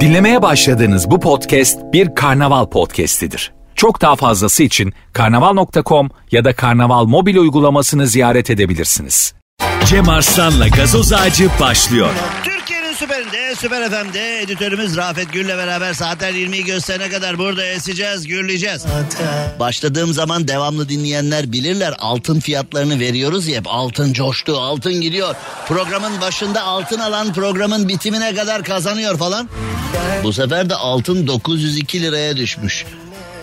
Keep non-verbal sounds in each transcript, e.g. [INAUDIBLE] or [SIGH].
Dinlemeye başladığınız bu podcast bir karnaval podcastidir. Çok daha fazlası için karnaval.com ya da karnaval mobil uygulamasını ziyaret edebilirsiniz. Cem Arslan'la gazoz ağacı başlıyor. Türkiye'nin süperinde, süper FM'de editörümüz Rafet Gül'le beraber saatler 20'yi gösterene kadar burada eseceğiz, gürleyeceğiz. Başladığım zaman devamlı dinleyenler bilirler altın fiyatlarını veriyoruz ya hep altın coştu, altın gidiyor. Programın başında altın alan programın bitimine kadar kazanıyor falan. Bu sefer de altın 902 liraya düşmüş.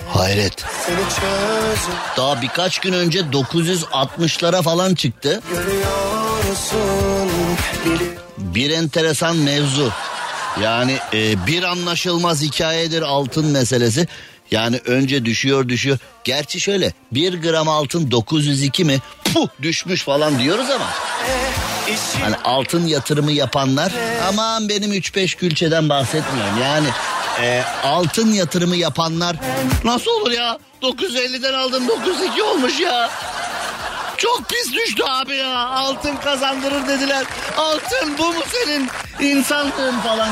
Hayret. Daha birkaç gün önce 960'lara falan çıktı. Bir enteresan mevzu. Yani e, bir anlaşılmaz hikayedir altın meselesi. Yani önce düşüyor düşüyor. Gerçi şöyle bir gram altın 902 mi? Puh düşmüş falan diyoruz ama. Hani altın yatırımı yapanlar aman benim 3-5 külçeden bahsetmiyorum. Yani e, altın yatırımı yapanlar nasıl olur ya 950'den aldım 902 olmuş ya. Çok pis düştü abi ya. Altın kazandırır dediler. Altın bu mu senin insanlığın falan.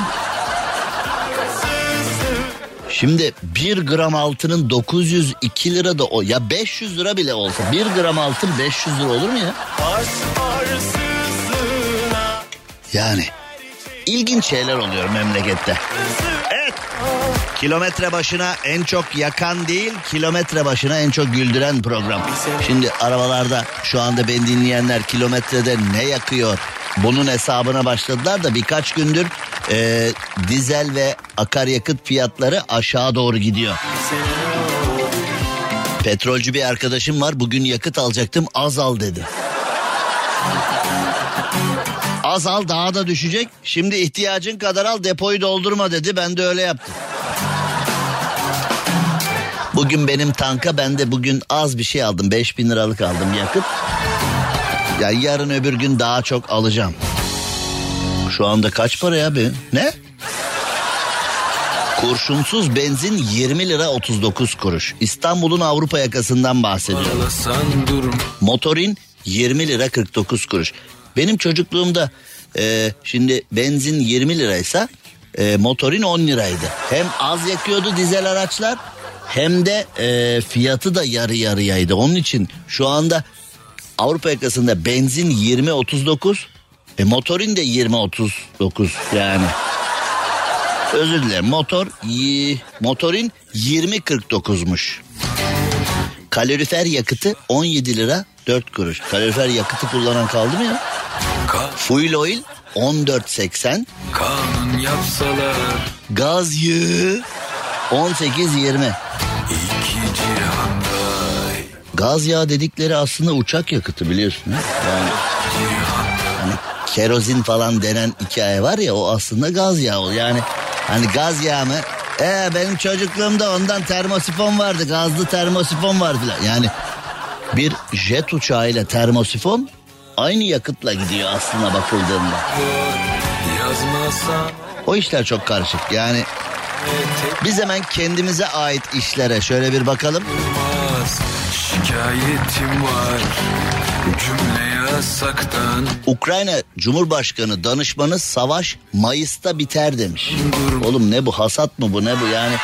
Şimdi bir gram altının 902 lira da o. Ya 500 lira bile olsa bir gram altın 500 lira olur mu ya? Yani ilginç şeyler oluyor memlekette. Evet. Kilometre başına en çok yakan değil, kilometre başına en çok güldüren program. Şimdi arabalarda şu anda beni dinleyenler kilometrede ne yakıyor? Bunun hesabına başladılar da birkaç gündür e, dizel ve akaryakıt fiyatları aşağı doğru gidiyor. Petrolcü bir arkadaşım var bugün yakıt alacaktım az al dedi. Az al daha da düşecek. Şimdi ihtiyacın kadar al depoyu doldurma dedi. Ben de öyle yaptım. Bugün benim tanka ben de bugün az bir şey aldım. 5000 liralık aldım yakıt. Ya yarın öbür gün daha çok alacağım. Şu anda kaç para ya be? Ne? Kurşunsuz benzin 20 lira 39 kuruş. İstanbul'un Avrupa yakasından bahsediyorum. Motorin 20 lira 49 kuruş. Benim çocukluğumda e, şimdi benzin 20 liraysa e, motorin 10 liraydı. Hem az yakıyordu dizel araçlar hem de e, fiyatı da yarı yarıyaydı. Onun için şu anda Avrupa yakasında benzin 20-39 e, motorin de 20-39 yani. Özür dilerim motor y- motorin 20-49'muş. Kalorifer yakıtı 17 lira 4 kuruş. Kalorifer yakıtı kullanan kaldı mı ya? Fuel oil 14.80. Kanun yapsalar Gaz yağı 18.20. Gaz yağı dedikleri aslında uçak yakıtı biliyorsun. Yani hani kerozin falan denen hikaye var ya o aslında gaz yağı. Yani hani gaz yağı mı? Ee, benim çocukluğumda ondan termosifon vardı. Gazlı termosifon var filan. Yani bir jet uçağıyla termosifon aynı yakıtla gidiyor aslında bakıldığında. O işler çok karışık. Yani biz hemen kendimize ait işlere şöyle bir bakalım. Şikayetim var Cümle yasaktan Ukrayna Cumhurbaşkanı danışmanı savaş Mayıs'ta biter demiş. Oğlum ne bu hasat mı bu ne bu yani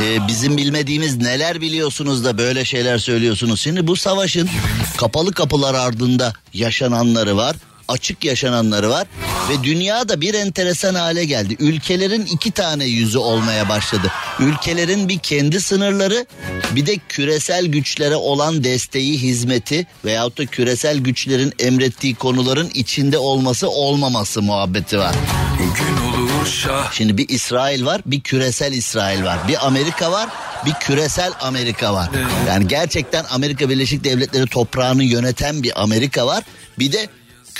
e, bizim bilmediğimiz neler biliyorsunuz da böyle şeyler söylüyorsunuz. Şimdi bu savaşın kapalı kapılar ardında yaşananları var açık yaşananları var ve dünya da bir enteresan hale geldi. Ülkelerin iki tane yüzü olmaya başladı. Ülkelerin bir kendi sınırları bir de küresel güçlere olan desteği, hizmeti veyahut da küresel güçlerin emrettiği konuların içinde olması olmaması muhabbeti var. Şimdi bir İsrail var, bir küresel İsrail var. Bir Amerika var, bir küresel Amerika var. Yani gerçekten Amerika Birleşik Devletleri toprağını yöneten bir Amerika var. Bir de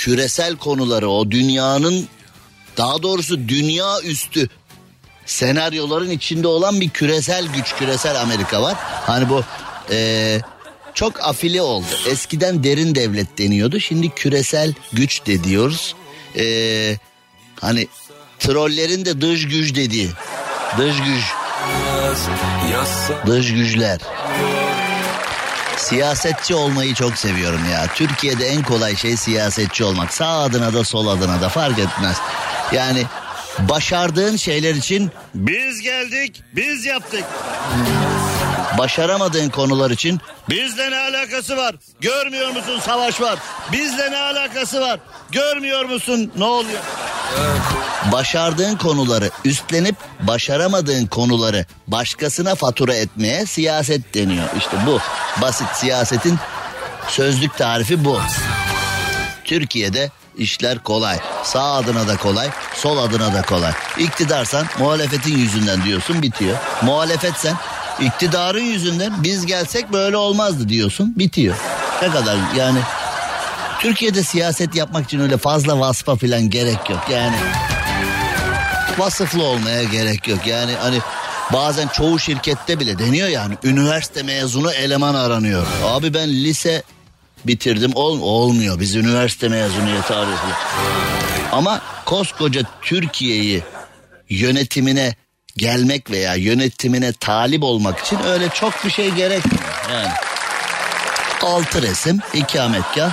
küresel konuları o dünyanın daha doğrusu dünya üstü senaryoların içinde olan bir küresel güç, küresel Amerika var. Hani bu eee, çok afili oldu. Eskiden derin devlet deniyordu. Şimdi küresel güç de diyoruz. Eee, hani trollerin de dış güç dediği. Dış güç, dış güçler. Siyasetçi olmayı çok seviyorum ya. Türkiye'de en kolay şey siyasetçi olmak. Sağ adına da sol adına da fark etmez. Yani Başardığın şeyler için biz geldik, biz yaptık. Başaramadığın konular için bizle ne alakası var? Görmüyor musun savaş var? Bizle ne alakası var? Görmüyor musun ne oluyor? Başardığın konuları üstlenip başaramadığın konuları başkasına fatura etmeye siyaset deniyor. İşte bu basit siyasetin sözlük tarifi bu. Türkiye'de işler kolay. Sağ adına da kolay, sol adına da kolay. İktidarsan muhalefetin yüzünden diyorsun bitiyor. Muhalefetsen iktidarın yüzünden biz gelsek böyle olmazdı diyorsun bitiyor. Ne kadar yani Türkiye'de siyaset yapmak için öyle fazla vasfa falan gerek yok yani. Vasıflı olmaya gerek yok yani hani bazen çoğu şirkette bile deniyor yani üniversite mezunu eleman aranıyor. Abi ben lise bitirdim ol, olmuyor biz üniversite mezuniyeti arıyoruz. Ama koskoca Türkiye'yi yönetimine gelmek veya yönetimine talip olmak için öyle çok bir şey gerekmiyor. Yani altı resim, ikametgah,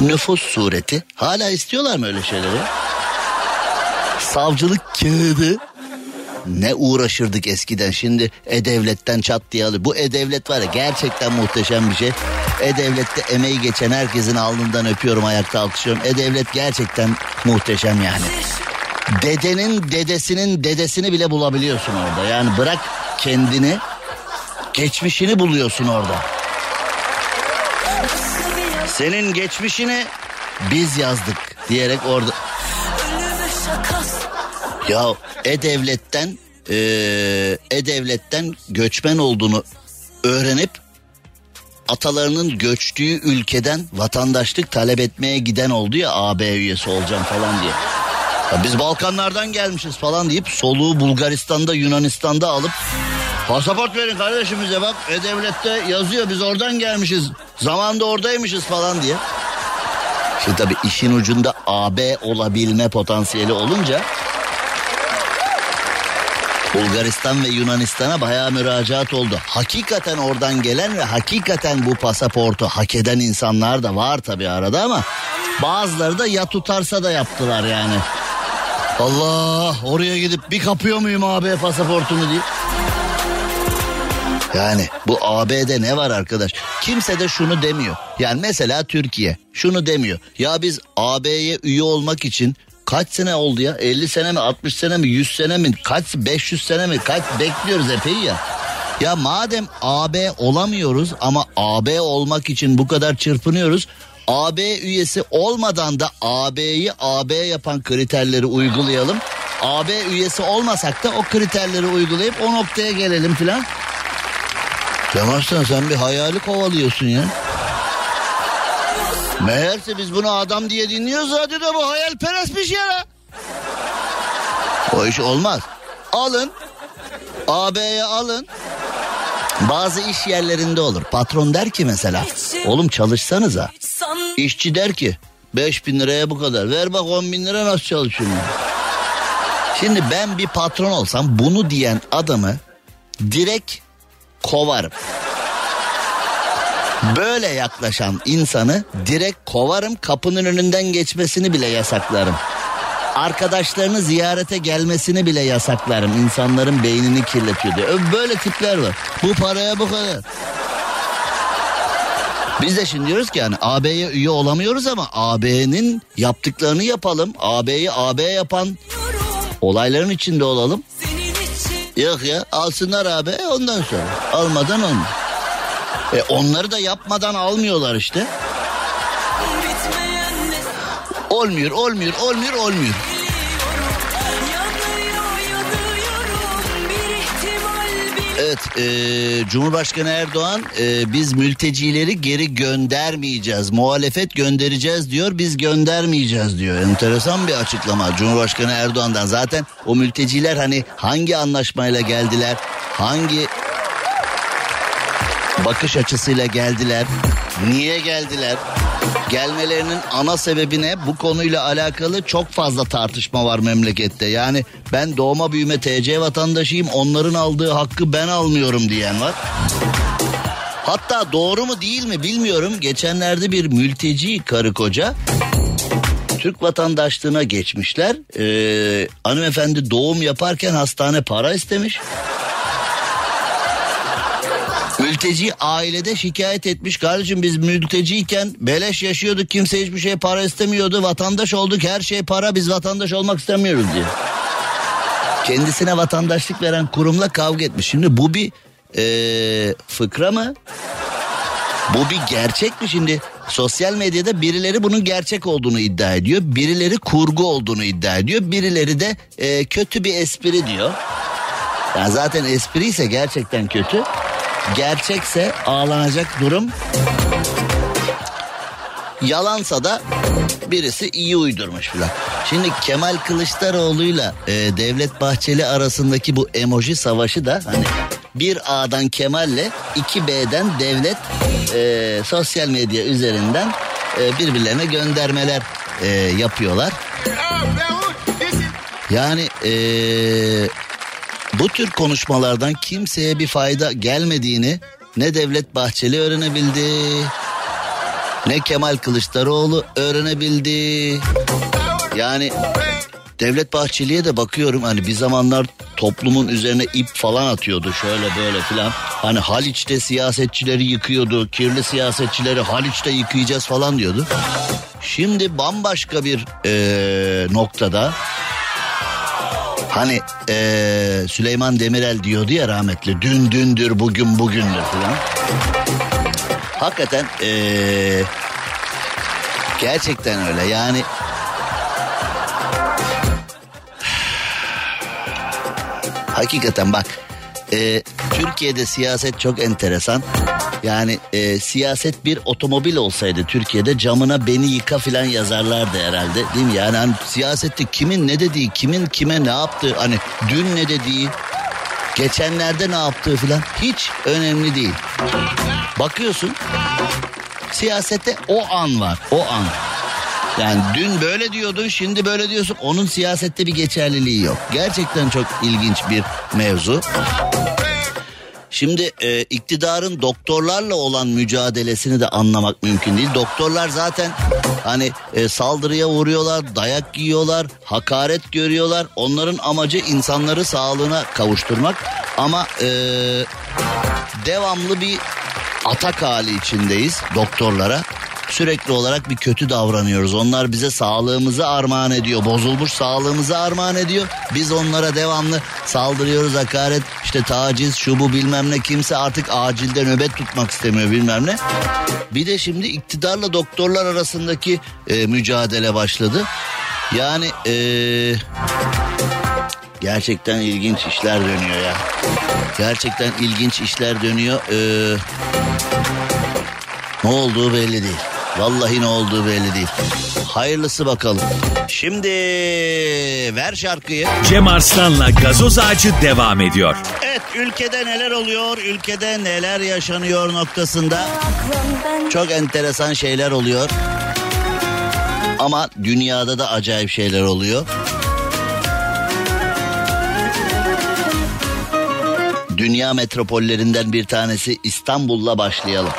nüfus sureti. Hala istiyorlar mı öyle şeyleri? Savcılık kağıdı. Ne uğraşırdık eskiden şimdi E-Devlet'ten çat diye alır. Bu E-Devlet var ya gerçekten muhteşem bir şey. E-Devlet'te emeği geçen herkesin alnından öpüyorum ayakta alkışlıyorum. E-Devlet gerçekten muhteşem yani. Dedenin dedesinin dedesini bile bulabiliyorsun orada. Yani bırak kendini geçmişini buluyorsun orada. Senin geçmişini biz yazdık diyerek orada ya E-Devlet'ten e, E-Devlet'ten göçmen olduğunu öğrenip atalarının göçtüğü ülkeden vatandaşlık talep etmeye giden oldu ya AB üyesi olacağım falan diye. Ya biz Balkanlardan gelmişiz falan deyip soluğu Bulgaristan'da Yunanistan'da alıp pasaport verin kardeşim bize bak E-Devlet'te yazıyor biz oradan gelmişiz zamanda oradaymışız falan diye. Şimdi tabii işin ucunda AB olabilme potansiyeli olunca Bulgaristan ve Yunanistan'a bayağı müracaat oldu. Hakikaten oradan gelen ve hakikaten bu pasaportu hak eden insanlar da var tabii arada ama bazıları da ya tutarsa da yaptılar yani. Allah oraya gidip bir kapıyor muyum AB pasaportunu diye. Yani bu AB'de ne var arkadaş? Kimse de şunu demiyor. Yani mesela Türkiye şunu demiyor. Ya biz AB'ye üye olmak için kaç sene oldu ya? 50 sene mi 60 sene mi 100 sene mi kaç 500 sene mi kaç bekliyoruz epey ya. Ya madem AB olamıyoruz ama AB olmak için bu kadar çırpınıyoruz. AB üyesi olmadan da AB'yi AB yapan kriterleri uygulayalım. AB üyesi olmasak da o kriterleri uygulayıp o noktaya gelelim filan. Cem sen bir hayali kovalıyorsun ya. Meğerse biz bunu adam diye dinliyoruz de bu hayalperestmiş ya. O iş olmaz. Alın. AB'ye alın. Bazı iş yerlerinde olur. Patron der ki mesela. Oğlum çalışsanıza. İşçi der ki 5 bin liraya bu kadar. Ver bak 10 bin lira nasıl çalışıyorum. Şimdi ben bir patron olsam bunu diyen adamı direkt kovarım. Böyle yaklaşan insanı direkt kovarım kapının önünden geçmesini bile yasaklarım. Arkadaşlarını ziyarete gelmesini bile yasaklarım. İnsanların beynini kirletiyor diye. Böyle tipler var. Bu paraya bu kadar. Biz de şimdi diyoruz ki yani AB'ye üye olamıyoruz ama AB'nin yaptıklarını yapalım. AB'yi AB yapan olayların içinde olalım. Yok ya alsınlar abi ondan sonra. Almadan olmaz. E onları da yapmadan almıyorlar işte. Olmuyor, olmuyor, olmuyor, olmuyor. Evet, e, Cumhurbaşkanı Erdoğan e, biz mültecileri geri göndermeyeceğiz, muhalefet göndereceğiz diyor, biz göndermeyeceğiz diyor. Enteresan bir açıklama Cumhurbaşkanı Erdoğan'dan. Zaten o mülteciler hani hangi anlaşmayla geldiler, hangi bakış açısıyla geldiler, niye geldiler? Gelmelerinin ana sebebi ne? Bu konuyla alakalı çok fazla tartışma var memlekette. Yani ben doğma büyüme TC vatandaşıyım onların aldığı hakkı ben almıyorum diyen var. Hatta doğru mu değil mi bilmiyorum. Geçenlerde bir mülteci karı koca Türk vatandaşlığına geçmişler. Ee, hanımefendi doğum yaparken hastane para istemiş. Mülteci ailede şikayet etmiş. Kardeşim biz mülteciyken beleş yaşıyorduk. Kimse hiçbir şey para istemiyordu. Vatandaş olduk her şey para biz vatandaş olmak istemiyoruz diye. Kendisine vatandaşlık veren kurumla kavga etmiş. Şimdi bu bir ee, fıkra mı? Bu bir gerçek mi şimdi? Sosyal medyada birileri bunun gerçek olduğunu iddia ediyor. Birileri kurgu olduğunu iddia ediyor. Birileri de e, kötü bir espri diyor. Ya zaten espri ise gerçekten kötü. Gerçekse ağlanacak durum. Yalansa da birisi iyi uydurmuş filan. Şimdi Kemal Kılıçdaroğlu'yla e, Devlet Bahçeli arasındaki bu emoji savaşı da hani bir A'dan Kemal'le iki B'den Devlet e, sosyal medya üzerinden e, birbirlerine göndermeler e, yapıyorlar. Yani e, bu tür konuşmalardan kimseye bir fayda gelmediğini ne Devlet Bahçeli öğrenebildi ne Kemal Kılıçdaroğlu öğrenebildi. Yani Devlet Bahçeli'ye de bakıyorum hani bir zamanlar toplumun üzerine ip falan atıyordu şöyle böyle filan. Hani Haliç'te siyasetçileri yıkıyordu, kirli siyasetçileri Haliç'te yıkayacağız falan diyordu. Şimdi bambaşka bir ee, noktada Hani ee, Süleyman Demirel diyordu ya rahmetli dün dündür bugün bugündür falan. Hakikaten ee, gerçekten öyle yani [SIGHS] hakikaten bak e, Türkiye'de siyaset çok enteresan. Yani e, siyaset bir otomobil olsaydı Türkiye'de camına beni yıka filan yazarlardı herhalde değil mi? Yani hani siyasette kimin ne dediği, kimin kime ne yaptığı, hani dün ne dediği, geçenlerde ne yaptığı filan hiç önemli değil. Bakıyorsun siyasette o an var, o an. Yani dün böyle diyordun şimdi böyle diyorsun onun siyasette bir geçerliliği yok. Gerçekten çok ilginç bir mevzu. Şimdi e, iktidarın doktorlarla olan mücadelesini de anlamak mümkün değil. Doktorlar zaten hani e, saldırıya uğruyorlar, dayak yiyorlar, hakaret görüyorlar. Onların amacı insanları sağlığına kavuşturmak. Ama e, devamlı bir atak hali içindeyiz doktorlara sürekli olarak bir kötü davranıyoruz. Onlar bize sağlığımızı armağan ediyor. Bozulmuş sağlığımızı armağan ediyor. Biz onlara devamlı saldırıyoruz hakaret işte taciz şu bu bilmem ne kimse artık acilde nöbet tutmak istemiyor bilmem ne. Bir de şimdi iktidarla doktorlar arasındaki e, mücadele başladı. Yani e, gerçekten ilginç işler dönüyor ya. Gerçekten ilginç işler dönüyor. Ee, ne olduğu belli değil. Vallahi ne olduğu belli değil. Hayırlısı bakalım. Şimdi ver şarkıyı. Cem Arslan'la gazoz ağacı devam ediyor. Evet ülkede neler oluyor, ülkede neler yaşanıyor noktasında çok enteresan şeyler oluyor. Ama dünyada da acayip şeyler oluyor. Dünya metropollerinden bir tanesi İstanbul'la başlayalım.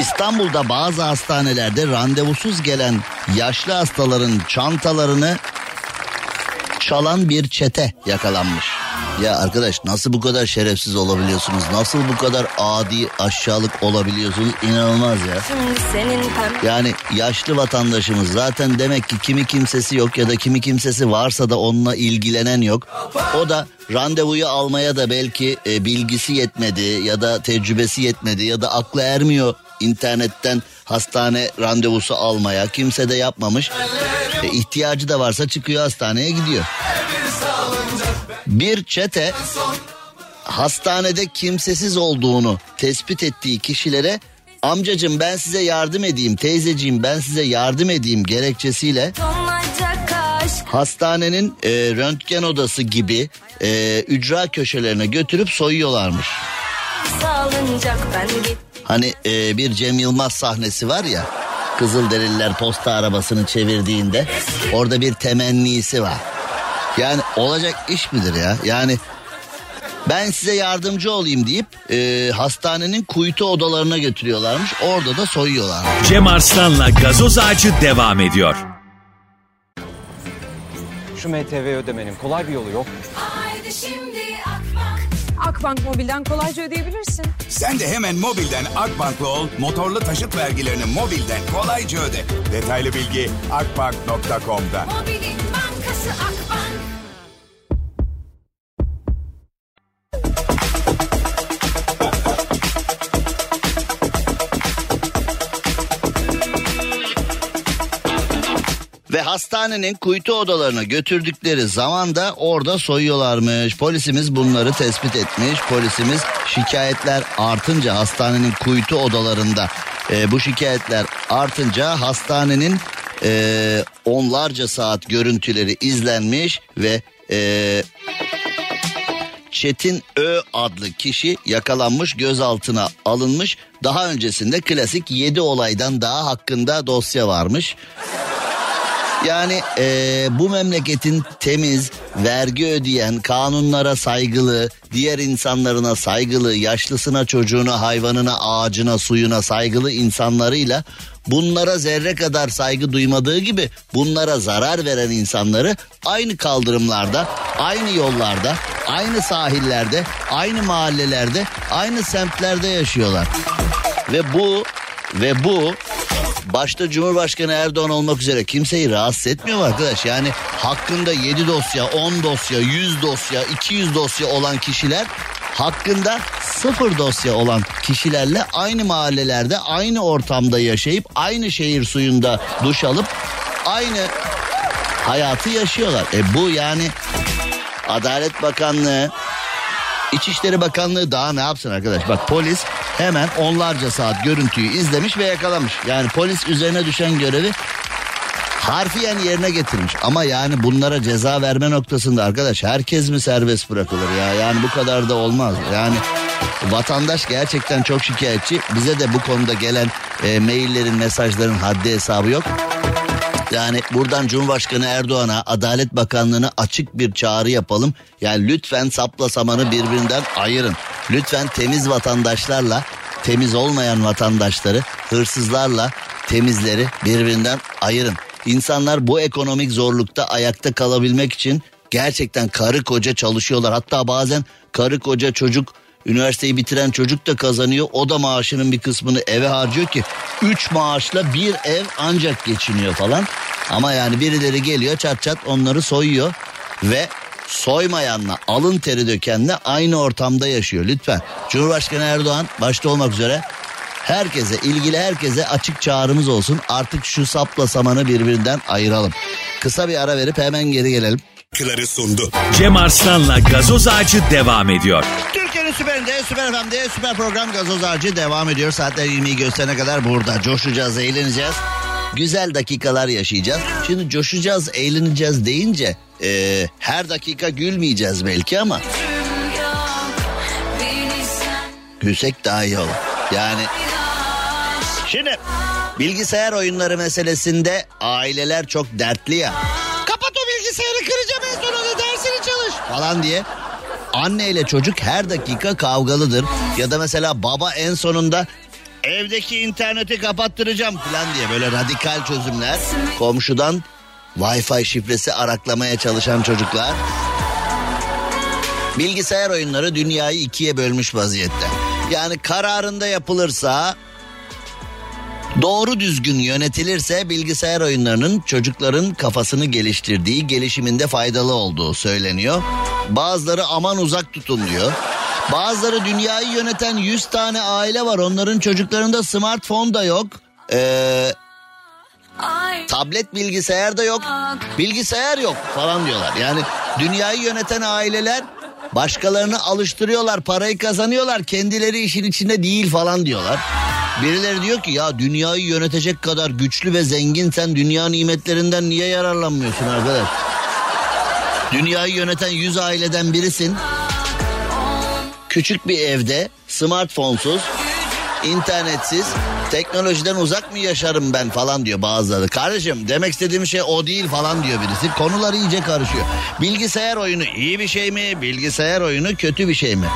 İstanbul'da bazı hastanelerde randevusuz gelen yaşlı hastaların çantalarını çalan bir çete yakalanmış. Ya arkadaş nasıl bu kadar şerefsiz olabiliyorsunuz? Nasıl bu kadar adi aşağılık olabiliyorsunuz? İnanılmaz ya. Yani yaşlı vatandaşımız zaten demek ki kimi kimsesi yok ya da kimi kimsesi varsa da onunla ilgilenen yok. O da randevuyu almaya da belki e, bilgisi yetmedi ya da tecrübesi yetmedi ya da aklı ermiyor internetten hastane randevusu almaya kimse de yapmamış. E, ihtiyacı da varsa çıkıyor hastaneye gidiyor. Bir çete hastanede kimsesiz olduğunu tespit ettiği kişilere amcacım ben size yardım edeyim teyzeciğim ben size yardım edeyim gerekçesiyle hastanenin e, röntgen odası gibi e, ücra köşelerine götürüp soyuyorlarmış. Hani e, bir Cem Yılmaz sahnesi var ya Kızılderililer posta arabasını çevirdiğinde orada bir temennisi var. Yani olacak iş midir ya? Yani Ben size yardımcı olayım deyip e, hastanenin kuytu odalarına götürüyorlarmış. Orada da soyuyorlar. Cem Arslan'la gazoz ağacı devam ediyor. Şu MTV ödemenin kolay bir yolu yok. Haydi şimdi Akbank. Mobil'den kolayca ödeyebilirsin. Sen de hemen mobilden Akbank'lı ol, motorlu taşıt vergilerini mobilden kolayca öde. Detaylı bilgi akbank.com'da. Mobilin bankası Akbank. Ve hastanenin kuytu odalarına götürdükleri zaman da orada soyuyorlarmış. Polisimiz bunları tespit etmiş. Polisimiz şikayetler artınca hastanenin kuytu odalarında e, bu şikayetler artınca hastanenin e, onlarca saat görüntüleri izlenmiş ve e, Çetin Ö adlı kişi yakalanmış gözaltına alınmış. Daha öncesinde klasik 7 olaydan daha hakkında dosya varmış. Yani eee, bu memleketin temiz, vergi ödeyen, kanunlara saygılı, diğer insanlarına saygılı, yaşlısına, çocuğuna, hayvanına, ağacına, suyuna saygılı insanlarıyla bunlara zerre kadar saygı duymadığı gibi bunlara zarar veren insanları aynı kaldırımlarda, aynı yollarda, aynı sahillerde, aynı mahallelerde, aynı semtlerde yaşıyorlar. Ve bu ve bu başta Cumhurbaşkanı Erdoğan olmak üzere kimseyi rahatsız etmiyor arkadaş? Yani hakkında 7 dosya, 10 dosya, 100 dosya, 200 dosya olan kişiler hakkında sıfır dosya olan kişilerle aynı mahallelerde, aynı ortamda yaşayıp aynı şehir suyunda duş alıp aynı hayatı yaşıyorlar. E bu yani Adalet Bakanlığı İçişleri Bakanlığı daha ne yapsın arkadaş? Bak polis hemen onlarca saat görüntüyü izlemiş ve yakalamış. Yani polis üzerine düşen görevi harfiyen yerine getirmiş. Ama yani bunlara ceza verme noktasında arkadaş herkes mi serbest bırakılır ya? Yani bu kadar da olmaz. Yani vatandaş gerçekten çok şikayetçi. Bize de bu konuda gelen e, maillerin, mesajların haddi hesabı yok. Yani buradan Cumhurbaşkanı Erdoğan'a Adalet Bakanlığı'na açık bir çağrı yapalım. Yani lütfen sapla samanı birbirinden ayırın. Lütfen temiz vatandaşlarla temiz olmayan vatandaşları, hırsızlarla temizleri birbirinden ayırın. İnsanlar bu ekonomik zorlukta ayakta kalabilmek için gerçekten karı koca çalışıyorlar. Hatta bazen karı koca çocuk Üniversiteyi bitiren çocuk da kazanıyor. O da maaşının bir kısmını eve harcıyor ki 3 maaşla bir ev ancak geçiniyor falan. Ama yani birileri geliyor çat çat onları soyuyor ve soymayanla alın teri dökenle aynı ortamda yaşıyor lütfen. Cumhurbaşkanı Erdoğan başta olmak üzere herkese ilgili herkese açık çağrımız olsun. Artık şu sapla samanı birbirinden ayıralım. Kısa bir ara verip hemen geri gelelim. Kıları sundu. Cem Arslan'la gazoz ağacı devam ediyor. Türkiye'nin süperinde, süper FM'de, süper program gazoz ağacı devam ediyor. Saatler 20'yi gösterene kadar burada. Coşacağız, eğleneceğiz. Güzel dakikalar yaşayacağız. Şimdi coşacağız, eğleneceğiz deyince e, her dakika gülmeyeceğiz belki ama gülsek daha iyi olur. Yani şimdi bilgisayar oyunları meselesinde aileler çok dertli ya. Kapat o bilgisayarı kıracağım en sonunda dersini çalış falan diye. Anne ile çocuk her dakika kavgalıdır. Ya da mesela baba en sonunda evdeki interneti kapattıracağım falan diye böyle radikal çözümler. Komşudan Wi-Fi şifresi araklamaya çalışan çocuklar. Bilgisayar oyunları dünyayı ikiye bölmüş vaziyette. Yani kararında yapılırsa Doğru düzgün yönetilirse bilgisayar oyunlarının çocukların kafasını geliştirdiği, gelişiminde faydalı olduğu söyleniyor. Bazıları aman uzak tutun diyor. Bazıları dünyayı yöneten 100 tane aile var. Onların çocuklarında smartphone da yok. Ee, tablet bilgisayar da yok. Bilgisayar yok falan diyorlar. Yani dünyayı yöneten aileler başkalarını alıştırıyorlar, parayı kazanıyorlar. Kendileri işin içinde değil falan diyorlar. Birileri diyor ki ya dünyayı yönetecek kadar güçlü ve zengin sen dünya nimetlerinden niye yararlanmıyorsun arkadaş? Dünyayı yöneten 100 aileden birisin. Küçük bir evde smartphone'suz internetsiz, teknolojiden uzak mı yaşarım ben falan diyor bazıları. Kardeşim demek istediğim şey o değil falan diyor birisi. Konular iyice karışıyor. Bilgisayar oyunu iyi bir şey mi? Bilgisayar oyunu kötü bir şey mi?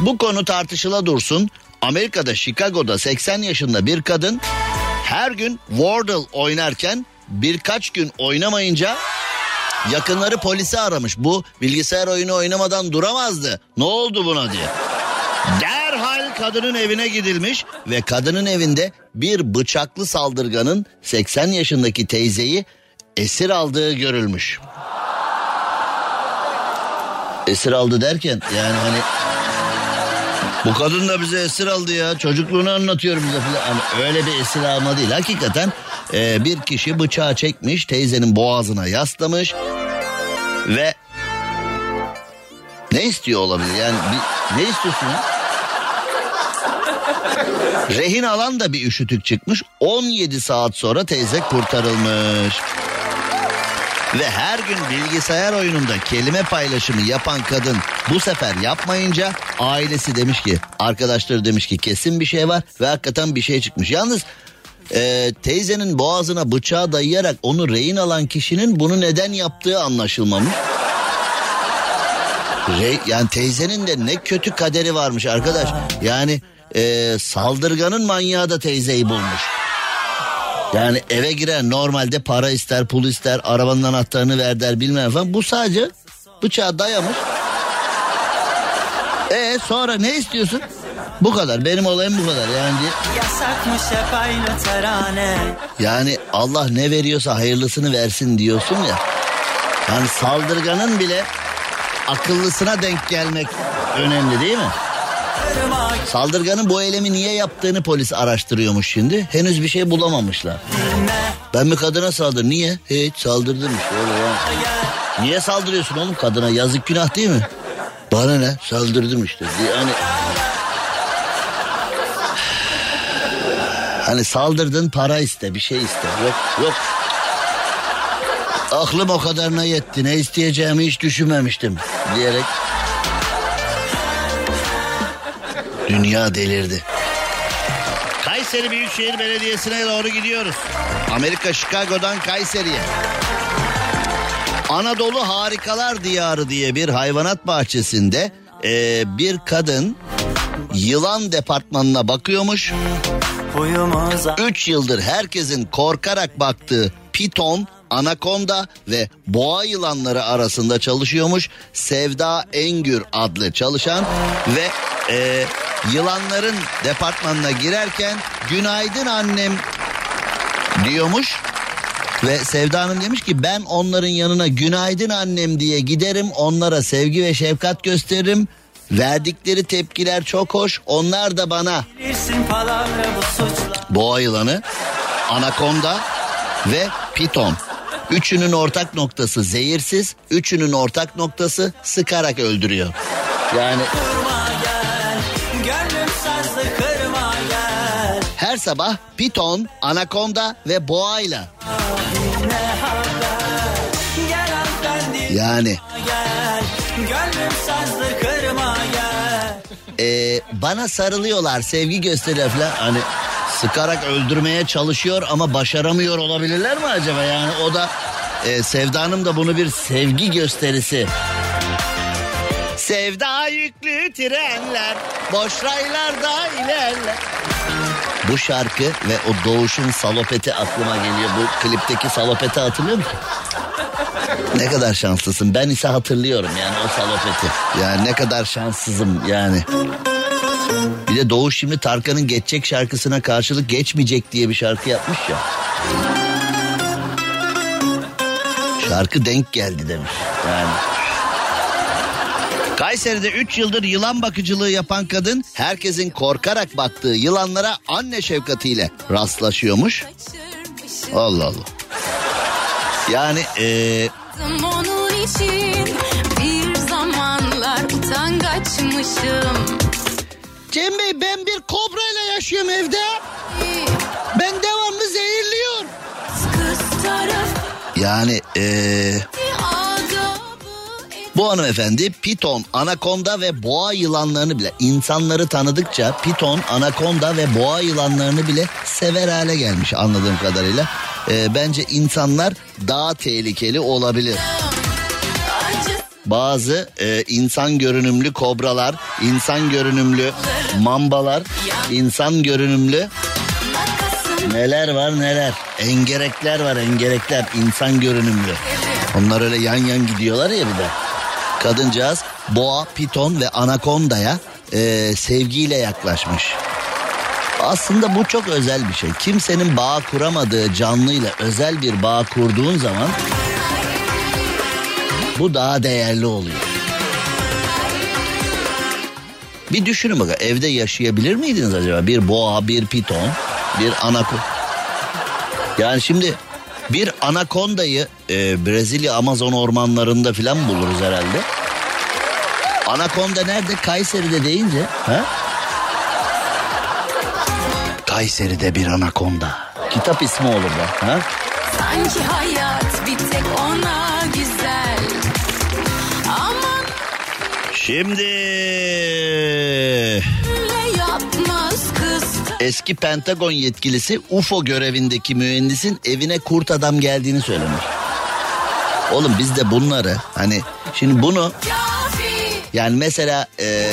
Bu konu tartışıla dursun. Amerika'da Chicago'da 80 yaşında bir kadın her gün Wordle oynarken birkaç gün oynamayınca yakınları polisi aramış. Bu bilgisayar oyunu oynamadan duramazdı. Ne oldu buna diye. Derhal kadının evine gidilmiş ve kadının evinde bir bıçaklı saldırganın 80 yaşındaki teyzeyi esir aldığı görülmüş. Esir aldı derken yani hani bu kadın da bize esir aldı ya çocukluğunu anlatıyor bize falan. Hani öyle bir esir alma değil. Hakikaten e, bir kişi bıçağı çekmiş teyzenin boğazına yaslamış ve ne istiyor olabilir yani bir, ne istiyorsun ya? Rehin alan da bir üşütük çıkmış 17 saat sonra teyze kurtarılmış. Ve her gün bilgisayar oyununda kelime paylaşımı yapan kadın bu sefer yapmayınca ailesi demiş ki arkadaşları demiş ki kesin bir şey var ve hakikaten bir şey çıkmış. Yalnız e, teyzenin boğazına bıçağı dayayarak onu rehin alan kişinin bunu neden yaptığı anlaşılmamış. Re, yani teyzenin de ne kötü kaderi varmış arkadaş. Yani e, saldırganın manyağı da teyzeyi bulmuş. Yani eve girer normalde para ister pul ister arabanın anahtarını ver der bilmem falan. Bu sadece bıçağı dayamış. E sonra ne istiyorsun? Bu kadar benim olayım bu kadar yani. Yani Allah ne veriyorsa hayırlısını versin diyorsun ya. Yani saldırganın bile akıllısına denk gelmek önemli değil mi? Saldırganın bu eylemi niye yaptığını polis araştırıyormuş şimdi. Henüz bir şey bulamamışlar. Ben bir kadına saldır. Niye? Hiç saldırdım işte. Niye saldırıyorsun oğlum kadına? Yazık günah değil mi? Bana ne? Saldırdım işte. Yani Hani saldırdın para iste bir şey iste. Yok yok. Aklım o kadarına yetti. Ne isteyeceğimi hiç düşünmemiştim diyerek. Dünya delirdi. Kayseri Büyükşehir Belediyesi'ne doğru gidiyoruz. Amerika Chicago'dan Kayseri'ye. Anadolu Harikalar Diyarı diye bir hayvanat bahçesinde e, bir kadın yılan departmanına bakıyormuş. Huyumuza 3 yıldır herkesin korkarak baktığı piton, anakonda ve boğa yılanları arasında çalışıyormuş. Sevda Engür adlı çalışan ve e, yılanların departmanına girerken günaydın annem diyormuş. Ve Sevda Hanım demiş ki ben onların yanına günaydın annem diye giderim onlara sevgi ve şefkat gösteririm. Verdikleri tepkiler çok hoş onlar da bana boğa yılanı, anakonda ve piton. Üçünün ortak noktası zehirsiz, üçünün ortak noktası sıkarak öldürüyor. Yani sabah piton, anakonda ve boğayla. Yani gel, gönlüm sazlı kırma gel. e, bana sarılıyorlar, sevgi gösteriyor falan. Hani sıkarak öldürmeye çalışıyor ama başaramıyor olabilirler mi acaba? Yani o da e, Sevda da bunu bir sevgi gösterisi. Sevda yüklü trenler boş raylarda ilerler. Bu şarkı ve o Doğuş'un salopeti aklıma geliyor. Bu klipteki salopeti hatırlıyor musun? Ne kadar şanslısın. Ben ise hatırlıyorum yani o salopeti. Yani ne kadar şanssızım yani. Bir de Doğuş şimdi Tarkan'ın Geçecek şarkısına karşılık geçmeyecek diye bir şarkı yapmış ya. Şarkı denk geldi demiş. Yani. Kayseri'de 3 yıldır yılan bakıcılığı yapan kadın herkesin korkarak baktığı yılanlara anne şefkatiyle rastlaşıyormuş. Allah Allah. Yani eee Onun için bir zamanlar utangaçmışım. Cem Bey ben bir kobra ile yaşıyorum evde. Ben devamlı zehirliyor. Yani eee adabı Bu hanımefendi piton, anakonda ve boğa yılanlarını bile insanları tanıdıkça piton, anakonda ve boğa yılanlarını bile sever hale gelmiş anladığım kadarıyla. Ee, bence insanlar daha tehlikeli olabilir. Bazı e, insan görünümlü kobralar, insan görünümlü mambalar, insan görünümlü neler var neler. Engerekler var engerekler insan görünümlü. Onlar öyle yan yan gidiyorlar ya bir de. Kadıncağız boğa, piton ve anakondaya e, sevgiyle yaklaşmış. Aslında bu çok özel bir şey. Kimsenin bağ kuramadığı canlıyla özel bir bağ kurduğun zaman bu daha değerli oluyor. Bir düşünün bakın evde yaşayabilir miydiniz acaba? Bir boğa, bir piton, bir anakonda. Yani şimdi bir anakondayı e, Brezilya Amazon ormanlarında filan buluruz herhalde. Anakonda nerede? Kayseri'de deyince. Ha? Kayseri'de bir anakonda. Kitap ismi olur da. Ha? Sanki hayat bir tek ona güzel. Aman Şimdi. Eski Pentagon yetkilisi UFO görevindeki mühendisin evine kurt adam geldiğini söylemiş. Oğlum biz de bunları hani şimdi bunu yani mesela e,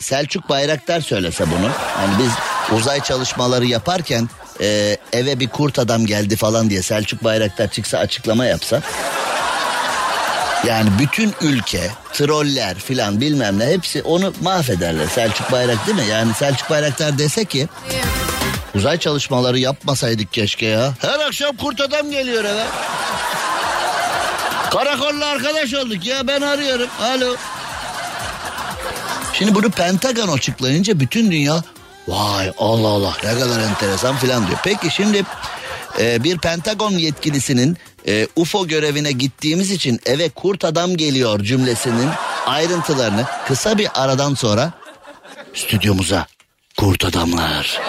Selçuk Bayraktar söylese bunu. Hani biz uzay çalışmaları yaparken e, eve bir kurt adam geldi falan diye Selçuk Bayraktar çıksa açıklama yapsa. Yani bütün ülke, troller filan bilmem ne hepsi onu mahvederler. Selçuk Bayrak değil mi? Yani Selçuk Bayraktar dese ki uzay çalışmaları yapmasaydık keşke ya. Her akşam kurt adam geliyor eve. Karakolla arkadaş olduk ya ben arıyorum. Alo. Şimdi bunu Pentagon açıklayınca bütün dünya vay Allah Allah ne kadar enteresan filan diyor. Peki şimdi e, bir Pentagon yetkilisinin e, UFO görevine gittiğimiz için eve kurt adam geliyor cümlesinin ayrıntılarını kısa bir aradan sonra stüdyomuza kurt adamlar.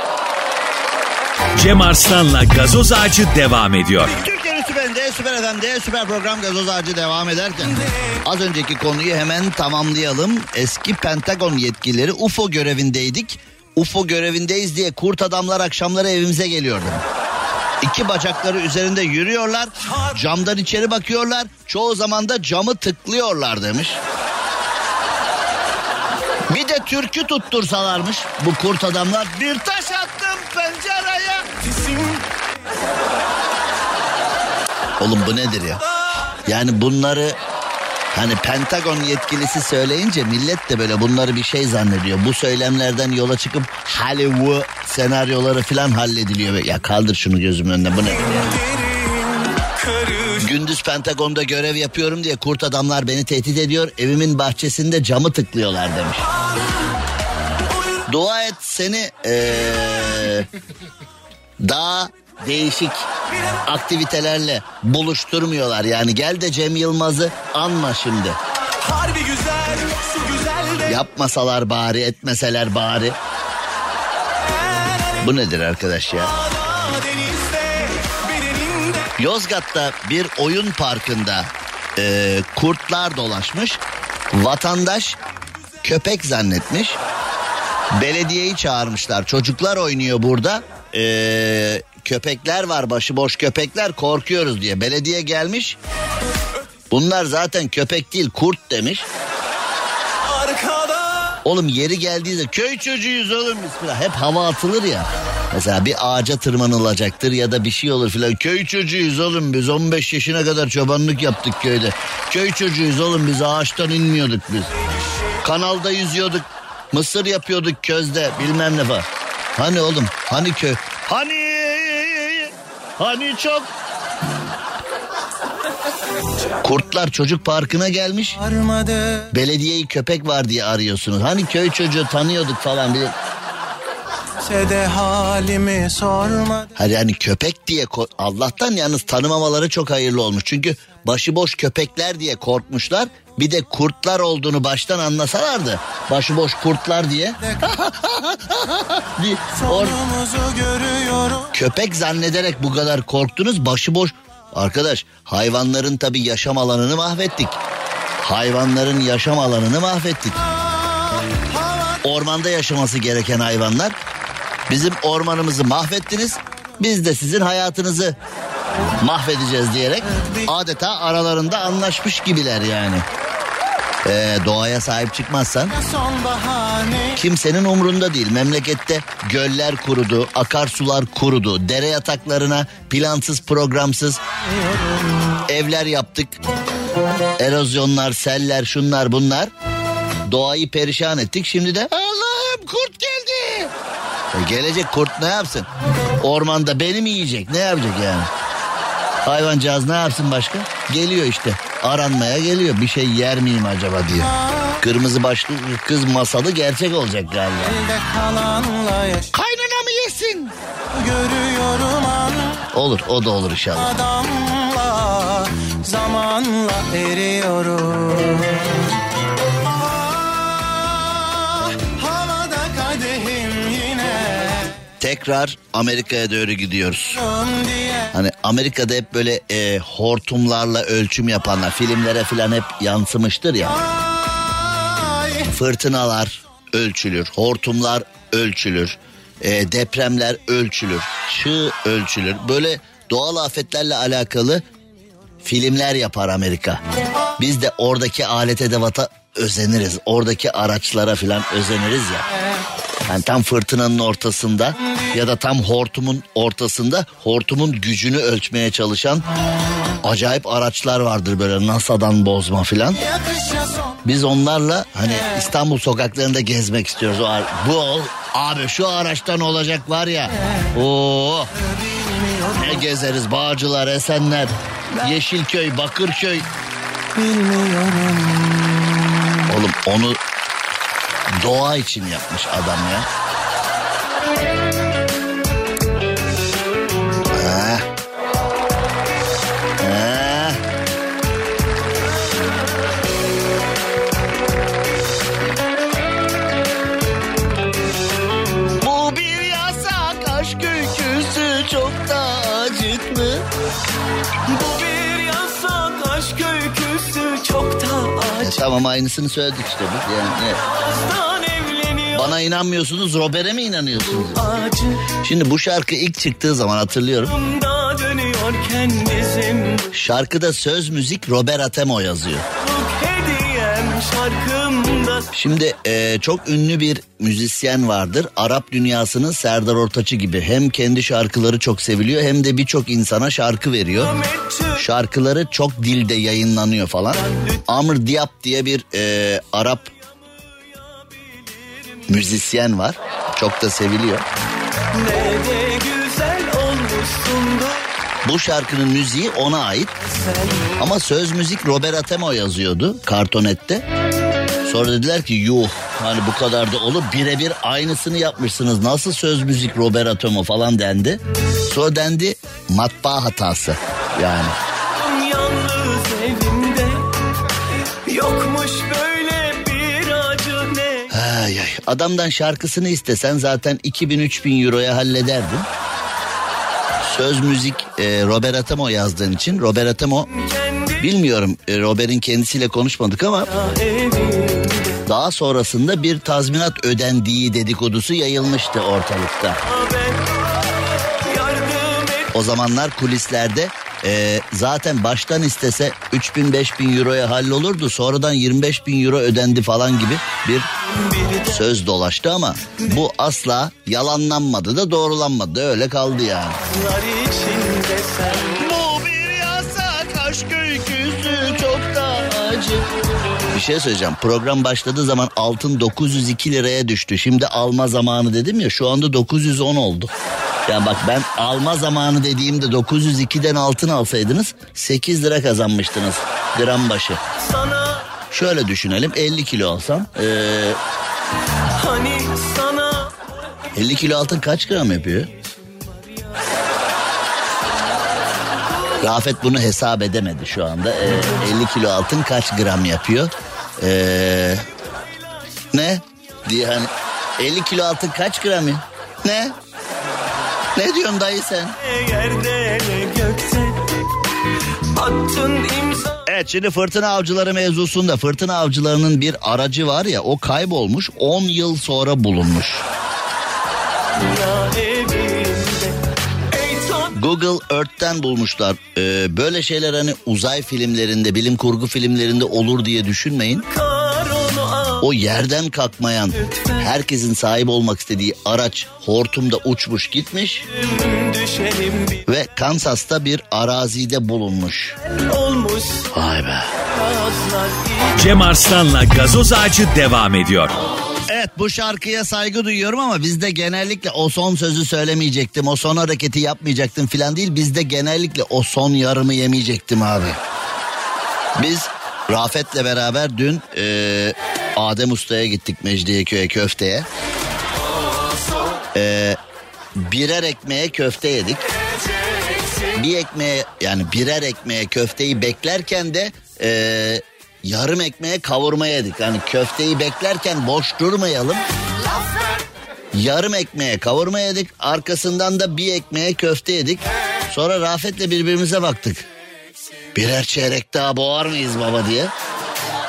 Cem Arslan'la gazoz ağacı devam ediyor. Türkiye'nin süperinde, süper FM'de, süper program gazoz ağacı devam ederken az önceki konuyu hemen tamamlayalım. Eski Pentagon yetkilileri UFO görevindeydik. UFO görevindeyiz diye kurt adamlar akşamları evimize geliyordu. İki bacakları üzerinde yürüyorlar, camdan içeri bakıyorlar, çoğu zaman da camı tıklıyorlar demiş. Bir de türkü tuttursalarmış bu kurt adamlar. Bir taş attım pencereye. Oğlum bu nedir ya? Yani bunları hani Pentagon yetkilisi söyleyince millet de böyle bunları bir şey zannediyor. Bu söylemlerden yola çıkıp Hollywood senaryoları falan hallediliyor. Ya kaldır şunu gözümün önüne bu ya? Gündüz Pentagon'da görev yapıyorum diye kurt adamlar beni tehdit ediyor. Evimin bahçesinde camı tıklıyorlar demiş. Dua et seni ee, daha değişik aktivitelerle buluşturmuyorlar. Yani gel de Cem Yılmaz'ı anma şimdi. Harbi güzel, su güzel de. Yapmasalar bari etmeseler bari. Bu nedir arkadaş ya? Yozgat'ta bir oyun parkında e, kurtlar dolaşmış. Vatandaş köpek zannetmiş. Belediyeyi çağırmışlar. Çocuklar oynuyor burada. E, köpekler var başıboş köpekler korkuyoruz diye. Belediye gelmiş. Bunlar zaten köpek değil kurt demiş. Oğlum yeri geldiğinde köy çocuğuyuz oğlum biz falan. Hep hava atılır ya. Mesela bir ağaca tırmanılacaktır ya da bir şey olur filan. Köy çocuğuyuz oğlum biz 15 yaşına kadar çobanlık yaptık köyde. Köy çocuğuyuz oğlum biz ağaçtan inmiyorduk biz. Kanalda yüzüyorduk. Mısır yapıyorduk közde bilmem ne falan. Hani oğlum hani köy. Hani hani çok. Kurtlar çocuk parkına gelmiş. Armadı. Belediyeyi köpek var diye arıyorsunuz. Hani köy çocuğu tanıyorduk falan. Bir... Sede halimi sormadı. Hani yani köpek diye Allah'tan yalnız tanımamaları çok hayırlı olmuş. Çünkü başıboş köpekler diye korkmuşlar. Bir de kurtlar olduğunu baştan anlasalardı. Başıboş kurtlar diye. [LAUGHS] Or- köpek zannederek bu kadar korktunuz başıboş. Arkadaş hayvanların tabii yaşam alanını mahvettik. Hayvanların yaşam alanını mahvettik. Ormanda yaşaması gereken hayvanlar bizim ormanımızı mahvettiniz. Biz de sizin hayatınızı mahvedeceğiz diyerek adeta aralarında anlaşmış gibiler yani. Ee, doğaya sahip çıkmazsan kimsenin umrunda değil. Memlekette göller kurudu, akarsular kurudu, dere yataklarına plansız programsız evler yaptık. Erozyonlar, seller, şunlar bunlar. Doğayı perişan ettik. Şimdi de Allah'ım kurt geldi. E gelecek kurt ne yapsın? Ormanda beni mi yiyecek? Ne yapacak yani? Hayvancağız ne yapsın başka? Geliyor işte. Aranmaya geliyor. Bir şey yer miyim acaba diye. Kırmızı başlı kız masalı gerçek olacak galiba. Kaynana mı yesin? görüyorum an Olur o da olur inşallah. adamla zamanla eriyorum. Tekrar Amerika'ya doğru gidiyoruz. Hani Amerika'da hep böyle e, hortumlarla ölçüm yapanlar filmlere falan hep yansımıştır ya. Fırtınalar ölçülür, hortumlar ölçülür, e, depremler ölçülür, çığ ölçülür. Böyle doğal afetlerle alakalı filmler yapar Amerika. Biz de oradaki alet edevata özeniriz. Oradaki araçlara falan özeniriz ya. Yani tam fırtınanın ortasında ya da tam hortumun ortasında hortumun gücünü ölçmeye çalışan acayip araçlar vardır böyle NASA'dan bozma filan. Biz onlarla hani İstanbul sokaklarında gezmek istiyoruz. O bu ol- abi şu araçtan olacak var ya. Oo. Ne gezeriz Bağcılar, Esenler, Yeşilköy, Bakırköy. bilmiyorum. Oğlum onu doğa için yapmış adam ya. Tamam aynısını söyledik işte bu. Yani, evet. Bana inanmıyorsunuz Robert'e mi inanıyorsunuz? Şimdi bu şarkı ilk çıktığı zaman hatırlıyorum. Şarkıda söz müzik Robert Atemo yazıyor. hediyem şarkımda Şimdi e, çok ünlü bir müzisyen vardır. Arap dünyasının Serdar Ortaç'ı gibi. Hem kendi şarkıları çok seviliyor hem de birçok insana şarkı veriyor. Şarkıları çok dilde yayınlanıyor falan. Amr Diap diye bir e, Arap müzisyen var. Çok da seviliyor. Bu şarkının müziği ona ait. Ama söz müzik Robert Atemo yazıyordu kartonette. Sonra dediler ki yuh hani bu kadar da olur birebir aynısını yapmışsınız. Nasıl söz müzik Robert Atemo falan dendi. Sonra dendi matbaa hatası yani. Ay ay. Adamdan şarkısını istesen zaten 2000-3000 euroya hallederdin. Söz müzik e, Robert Atemo yazdığın için Robert kendi bilmiyorum e, Robert'in kendisiyle konuşmadık ama daha sonrasında bir tazminat ödendiği dedikodusu yayılmıştı ortalıkta. O zamanlar kulislerde e, zaten baştan istese 3000 5000 euroya hallolurdu. Sonradan 25 bin euro ödendi falan gibi bir söz dolaştı ama bu asla yalanlanmadı da doğrulanmadı da öyle kaldı yani. Bu bir yasak aşk öyküsü çok da acı. Bir şey söyleyeceğim. Program başladığı zaman altın 902 liraya düştü. Şimdi alma zamanı dedim ya şu anda 910 oldu. Ya bak ben alma zamanı dediğimde 902'den altın alsaydınız 8 lira kazanmıştınız gram başı. sana Şöyle düşünelim 50 kilo alsam eee, hani sana 50 kilo altın kaç gram yapıyor? Rafet bunu hesap edemedi şu anda. Ee, 50 kilo altın kaç gram yapıyor? Ee, ne? Diye hani 50 kilo altın kaç gram ya? Ne? Ne diyorsun dayı sen? Evet şimdi fırtına avcıları mevzusunda fırtına avcılarının bir aracı var ya o kaybolmuş 10 yıl sonra bulunmuş. Google Earth'ten bulmuşlar. Ee, böyle şeyler hani uzay filmlerinde, bilim kurgu filmlerinde olur diye düşünmeyin. O yerden kalkmayan, herkesin sahip olmak istediği araç hortumda uçmuş gitmiş ve Kansas'ta bir arazide bulunmuş. Vay be. Cem Arslan'la gazoz ağacı devam ediyor. Evet bu şarkıya saygı duyuyorum ama bizde genellikle o son sözü söylemeyecektim, o son hareketi yapmayacaktım filan değil. Bizde genellikle o son yarımı yemeyecektim abi. Biz Rafet'le beraber dün eee, Adem Usta'ya gittik Mecidiyeköy'e köfteye. Eee, birer ekmeğe köfte yedik. Bir ekmeğe yani birer ekmeğe köfteyi beklerken de eee, yarım ekmeğe kavurma yedik. Yani köfteyi beklerken boş durmayalım. Yarım ekmeğe kavurma yedik. Arkasından da bir ekmeğe köfte yedik. Sonra Rafet'le birbirimize baktık. Birer çeyrek daha boğar mıyız baba diye.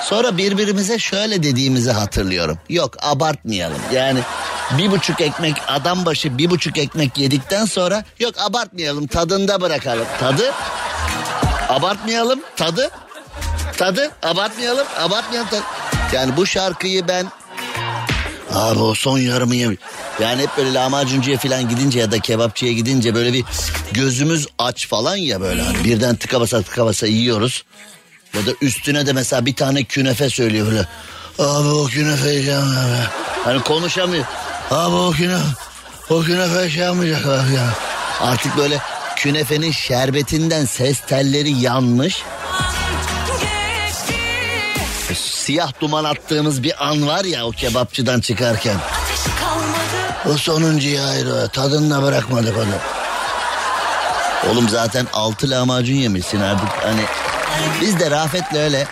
Sonra birbirimize şöyle dediğimizi hatırlıyorum. Yok abartmayalım. Yani bir buçuk ekmek adam başı bir buçuk ekmek yedikten sonra yok abartmayalım tadında bırakalım. Tadı abartmayalım tadı tadı abartmayalım abartmayalım tadı. Yani bu şarkıyı ben Abi o son yarımı yem. Yani hep böyle lahmacuncuya falan gidince ya da kebapçıya gidince böyle bir gözümüz aç falan ya böyle. Hani birden tıka basa tıka basa yiyoruz. Ya da üstüne de mesela bir tane künefe söylüyor böyle. Abi o künefe yiyeceğim. Hani konuşamıyor. Abi o künefe, o künefe şey yapmayacak abi ya. Artık böyle künefenin şerbetinden ses telleri yanmış. Siyah duman attığımız bir an var ya o kebapçıdan çıkarken. O sonuncuyu ayrı tadını bırakmadık onu. Oğlum zaten altı lahmacun yemişsin artık hani. Biz de Rafet'le öyle.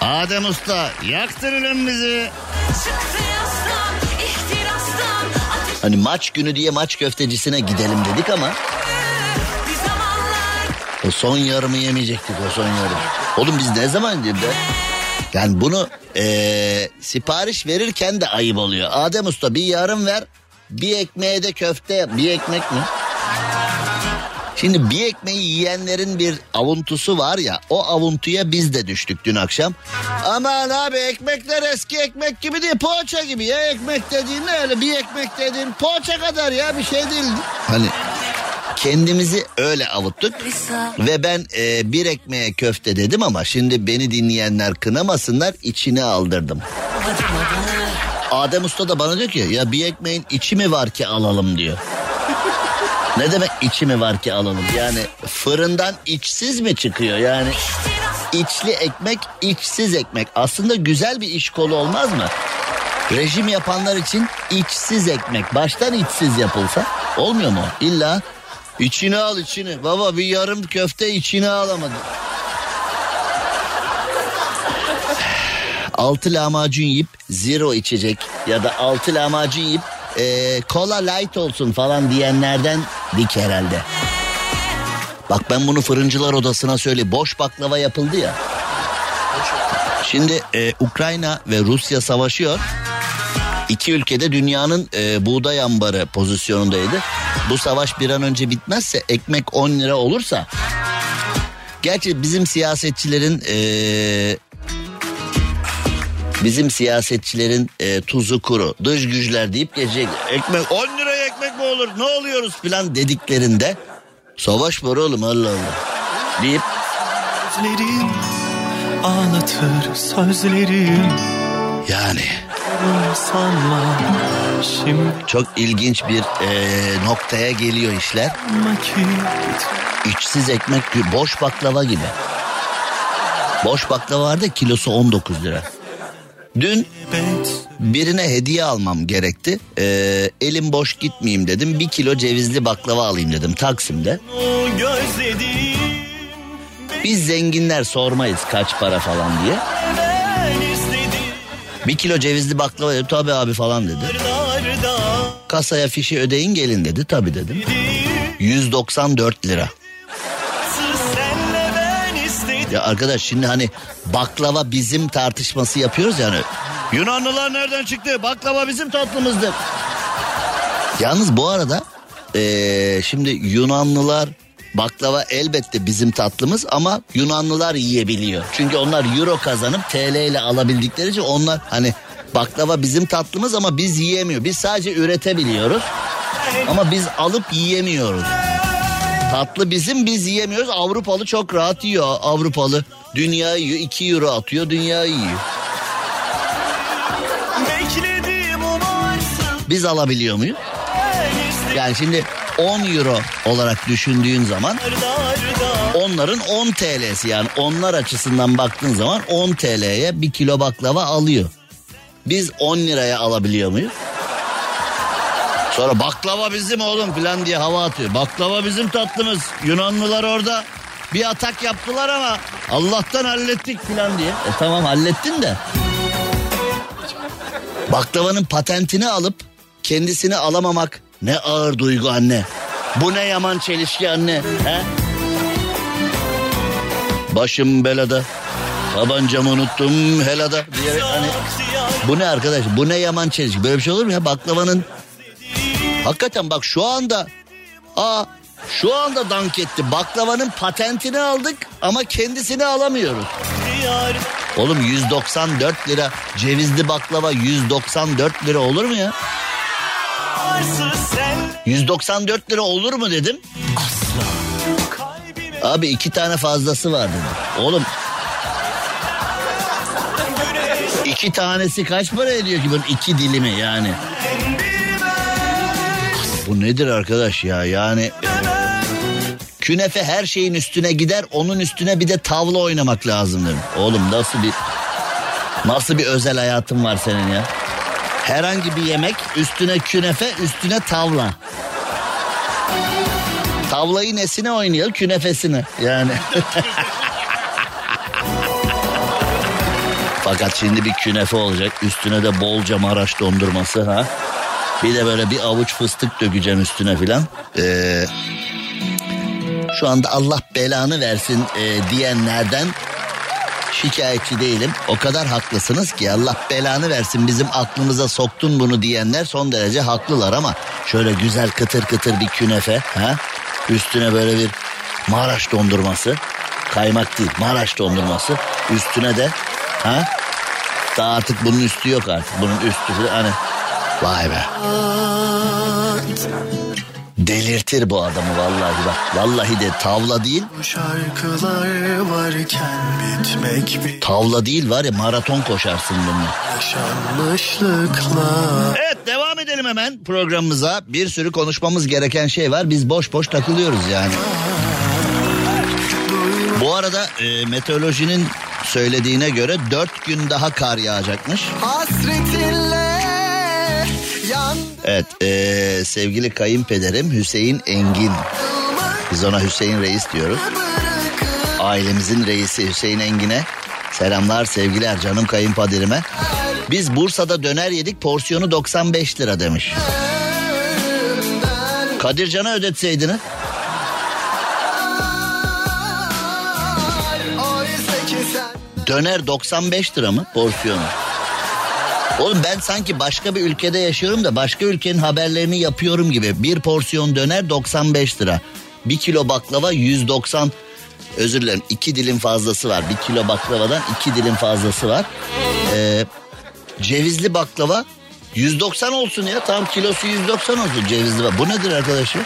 Adem Usta yaktırın bizi. Hani maç günü diye maç köftecisine gidelim dedik ama. O son yarımı yemeyecektik o son yarım. Oğlum biz ne zaman girdi? Yani bunu eee, sipariş verirken de ayıp oluyor. Adem Usta bir yarım ver bir ekmeğe de köfte yap. Bir ekmek mi? Şimdi bir ekmeği yiyenlerin bir avuntusu var ya o avuntuya biz de düştük dün akşam. Aman abi ekmekler eski ekmek gibi değil poğaça gibi ya ekmek dediğin ne öyle bir ekmek dediğin poğaça kadar ya bir şey değil. Hani kendimizi öyle avuttuk ve ben e, bir ekmeğe köfte dedim ama şimdi beni dinleyenler kınamasınlar içine aldırdım. Adem Usta da bana diyor ki ya bir ekmeğin içi mi var ki alalım diyor. Ne demek içi mi var ki alalım? Yani fırından içsiz mi çıkıyor? Yani içli ekmek, içsiz ekmek. Aslında güzel bir iş kolu olmaz mı? Rejim yapanlar için içsiz ekmek. Baştan içsiz yapılsa olmuyor mu? İlla içine al içini. Baba bir yarım köfte içine alamadı. Altı lahmacun yiyip zero içecek ya da altı lahmacun yiyip e, kola light olsun falan diyenlerden dik herhalde. Bak ben bunu fırıncılar odasına söyle. Boş baklava yapıldı ya. Şimdi e, Ukrayna ve Rusya savaşıyor. İki ülkede dünyanın e, buğday ambarı pozisyonundaydı. Bu savaş bir an önce bitmezse ekmek 10 lira olursa... Gerçi bizim siyasetçilerin... E, bizim siyasetçilerin e, tuzu kuru, dış güçler deyip geçecek. Ekmek 10 liraya ekmek mi olur? Ne oluyoruz filan dediklerinde... Savaş var oğlum Allah Allah. deyip Sözlerin ağlatır sözlerim yani... sanma şimdi Çok ilginç bir eee, noktaya geliyor işler. İçsiz ekmek gibi, boş baklava gibi. Boş baklava vardı kilosu 19 lira. Dün birine hediye almam gerekti. Eee, elim boş gitmeyeyim dedim. Bir kilo cevizli baklava alayım dedim Taksim'de. Biz zenginler sormayız kaç para falan diye. Bir kilo cevizli baklava dedim. Tabii abi falan dedi. Kasaya fişi ödeyin gelin dedi. Tabii dedim. 194 lira. Ya arkadaş şimdi hani baklava bizim tartışması yapıyoruz yani. Yunanlılar nereden çıktı? Baklava bizim tatlımızdır. Yalnız bu arada ee, şimdi Yunanlılar baklava elbette bizim tatlımız ama Yunanlılar yiyebiliyor. Çünkü onlar euro kazanıp TL ile alabildikleri için onlar hani baklava bizim tatlımız ama biz yiyemiyor. Biz sadece üretebiliyoruz ama biz alıp yiyemiyoruz. Tatlı bizim biz yiyemiyoruz. Avrupalı çok rahat yiyor. Avrupalı dünya yiyor. 2 euro atıyor dünya yiyor. Biz alabiliyor muyuz? Yani şimdi 10 euro olarak düşündüğün zaman onların 10 TL'si yani onlar açısından baktığın zaman 10 TL'ye bir kilo baklava alıyor. Biz 10 liraya alabiliyor muyuz? Sonra baklava bizim oğlum falan diye hava atıyor. Baklava bizim tatlımız. Yunanlılar orada bir atak yaptılar ama Allah'tan hallettik falan diye. E tamam hallettin de. Baklavanın patentini alıp kendisini alamamak ne ağır duygu anne. Bu ne yaman çelişki anne. He? Başım belada. Tabancamı unuttum helada diyerek hani bu ne arkadaş bu ne yaman çelişki böyle bir şey olur mu ya baklavanın hakikaten bak şu anda aa şu anda dank etti baklavanın patentini aldık ama kendisini alamıyoruz. Oğlum 194 lira cevizli baklava 194 lira olur mu ya? Varsın sen 194 lira olur mu dedim. kalbime Abi iki tane fazlası var dedim. Oğlum iki tanesi kaç para ediyor ki bunun iki dilimi yani? Bu nedir arkadaş ya yani? Künefe her şeyin üstüne gider onun üstüne bir de tavla oynamak lazım dedim. Oğlum nasıl bir nasıl bir özel hayatın var senin ya? Herhangi bir yemek üstüne künefe üstüne tavla. Tavlayı nesine oynuyor künefesine yani. [LAUGHS] Fakat şimdi bir künefe olacak üstüne de bolca maraş dondurması ha. Bir de böyle bir avuç fıstık dökeceğim üstüne filan. Ee, şu anda Allah belanı versin e, diyenlerden şikayetçi değilim. O kadar haklısınız ki Allah belanı versin bizim aklımıza soktun bunu diyenler son derece haklılar ama şöyle güzel kıtır kıtır bir künefe ha? Üstüne böyle bir Maraş dondurması kaymak değil Maraş dondurması. Üstüne de ha? Daha artık bunun üstü yok artık bunun üstü hani vay be delirtir bu adamı vallahi bak vallahi de tavla değil Şarkılar varken bitmek bir tavla değil var ya maraton koşarsın bununla. yaşanmışlıkla Evet devam edelim hemen programımıza. Bir sürü konuşmamız gereken şey var. Biz boş boş takılıyoruz yani. Bu arada e, meteorolojinin söylediğine göre dört gün daha kar yağacakmış. Hasretinle Evet e, sevgili kayınpederim Hüseyin Engin. Biz ona Hüseyin Reis diyoruz. Ailemizin reisi Hüseyin Engin'e selamlar sevgiler canım kayınpederime. Biz Bursa'da döner yedik porsiyonu 95 lira demiş. Kadircan'a ödetseydiniz. Döner 95 lira mı porsiyonu? Oğlum ben sanki başka bir ülkede yaşıyorum da başka ülkenin haberlerini yapıyorum gibi. Bir porsiyon döner 95 lira. Bir kilo baklava 190 özür dilerim iki dilim fazlası var. Bir kilo baklavadan iki dilim fazlası var. Ee, cevizli baklava 190 olsun ya. Tam kilosu 190 olsun cevizli baklava. Bu nedir arkadaşlar?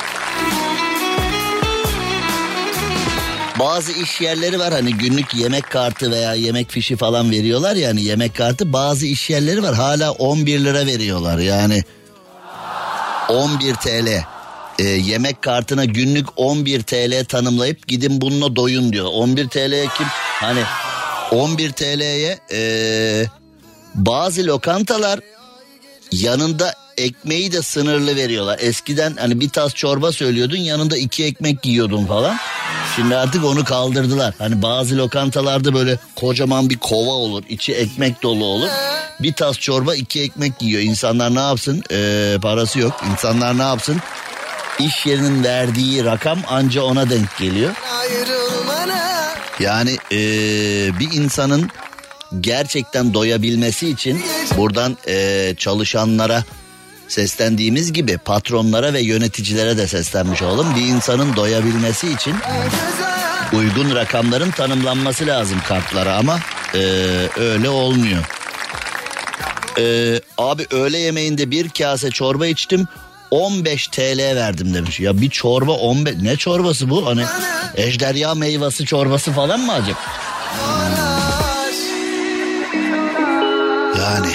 Bazı iş yerleri var hani günlük yemek kartı veya yemek fişi falan veriyorlar ya hani yemek kartı. Bazı iş yerleri var hala 11 lira veriyorlar yani 11 TL. Ee, yemek kartına günlük 11 TL tanımlayıp gidin bununla doyun diyor. 11 TL'ye kim hani 11 TL'ye ee, bazı lokantalar yanında ekmeği de sınırlı veriyorlar. Eskiden hani bir tas çorba söylüyordun yanında iki ekmek yiyordun falan. Şimdi artık onu kaldırdılar. Hani bazı lokantalarda böyle kocaman bir kova olur. içi ekmek dolu olur. Bir tas çorba iki ekmek yiyor. İnsanlar ne yapsın? Ee, parası yok. İnsanlar ne yapsın? İş yerinin verdiği rakam anca ona denk geliyor. Yani ee, bir insanın gerçekten doyabilmesi için buradan ee, çalışanlara seslendiğimiz gibi patronlara ve yöneticilere de seslenmiş olalım. Bir insanın doyabilmesi için uygun rakamların tanımlanması lazım kartlara ama ee, öyle olmuyor. Ee, abi öğle yemeğinde bir kase çorba içtim 15 TL verdim demiş. Ya bir çorba 15 ne çorbası bu? Hani ejderha meyvası çorbası falan mı acaba? Yani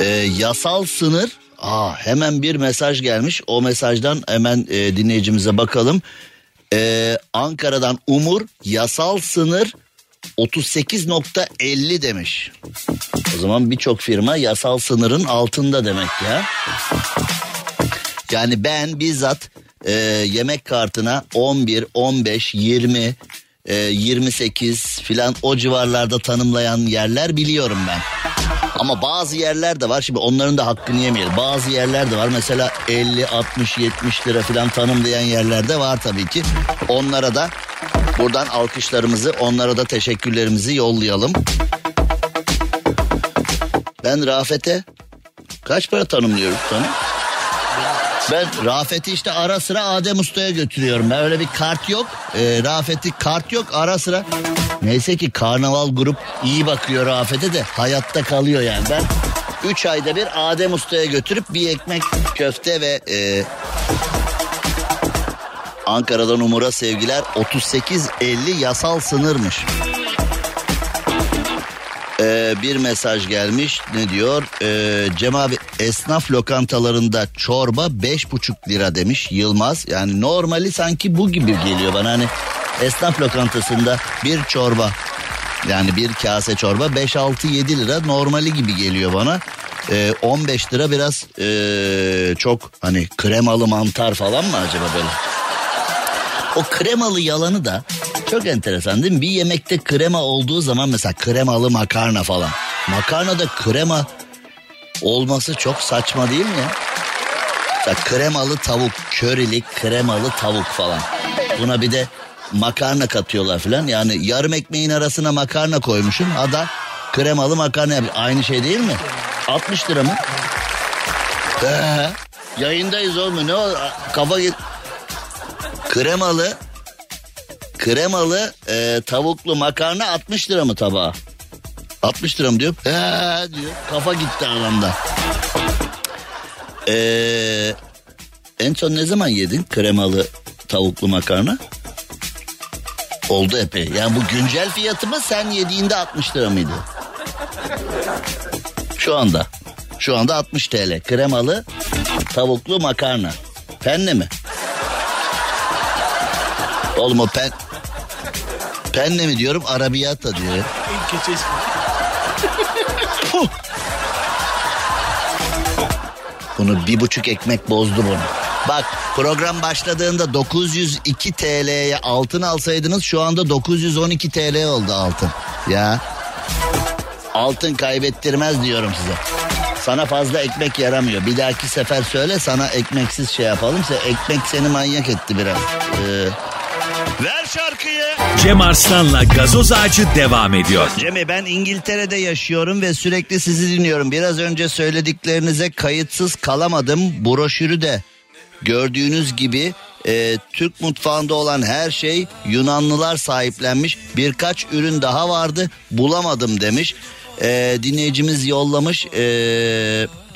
e, yasal sınır Aa, hemen bir mesaj gelmiş. O mesajdan hemen e, dinleyicimize bakalım. E, Ankara'dan Umur yasal sınır 38.50 demiş. O zaman birçok firma yasal sınırın altında demek ya. Yani ben bizzat e, yemek kartına 11, 15, 20, e, 28 filan o civarlarda tanımlayan yerler biliyorum ben. Ama bazı yerler de var şimdi onların da hakkını yemeyelim. Bazı yerler de var mesela 50, 60, 70 lira filan tanımlayan yerler de var tabii ki. Onlara da buradan alkışlarımızı onlara da teşekkürlerimizi yollayalım. Ben Rafet'e kaç para tanımlıyorum sana? Ben Rafet'i işte ara sıra Adem Usta'ya götürüyorum. Ben öyle bir kart yok. Ee, Rafet'i kart yok ara sıra. Neyse ki karnaval grup iyi bakıyor Rafet'e de hayatta kalıyor yani. Ben 3 ayda bir Adem Usta'ya götürüp bir ekmek köfte ve e, Ankara'dan Umur'a sevgiler 38.50 yasal sınırmış. Ee, bir mesaj gelmiş ne diyor ee, Cem abi esnaf lokantalarında çorba beş buçuk lira demiş Yılmaz yani normali sanki bu gibi geliyor bana hani esnaf lokantasında bir çorba yani bir kase çorba 5-6-7 lira normali gibi geliyor bana. Ee, 15 lira biraz ee, çok hani kremalı mantar falan mı acaba böyle? O kremalı yalanı da çok enteresan değil mi? Bir yemekte krema olduğu zaman mesela kremalı makarna falan. Makarnada krema olması çok saçma değil mi ya? Mesela kremalı tavuk, körili kremalı tavuk falan. Buna bir de makarna katıyorlar falan. Yani yarım ekmeğin arasına makarna koymuşsun. Ada kremalı makarna yapıyor. Aynı şey değil mi? 60 lira mı? Ee, yayındayız oğlum ne o kafa git. Kremalı kremalı e, tavuklu makarna 60 lira mı tabağa? 60 lira mı diyor? He diyor. Kafa gitti adamda. Ee, en son ne zaman yedin kremalı tavuklu makarna? Oldu epey. Yani bu güncel fiyatı mı sen yediğinde 60 lira mıydı? Şu anda. Şu anda 60 TL. Kremalı tavuklu makarna. Penne mi? Oğlum o pen... Penne mi diyorum arabiyata diyor. ya. Bunu bir buçuk ekmek bozdu bunu. Bak program başladığında 902 TL'ye altın alsaydınız şu anda 912 TL oldu altın. Ya altın kaybettirmez diyorum size. Sana fazla ekmek yaramıyor. Bir dahaki sefer söyle sana ekmeksiz şey yapalım. Ekmek seni manyak etti biraz. Ee, şarkıyı. Cem Arslan'la gazoz ağacı devam ediyor. Cem'i ben İngiltere'de yaşıyorum ve sürekli sizi dinliyorum. Biraz önce söylediklerinize kayıtsız kalamadım. Broşürü de gördüğünüz gibi e, Türk mutfağında olan her şey Yunanlılar sahiplenmiş. Birkaç ürün daha vardı bulamadım demiş. E, dinleyicimiz yollamış. E,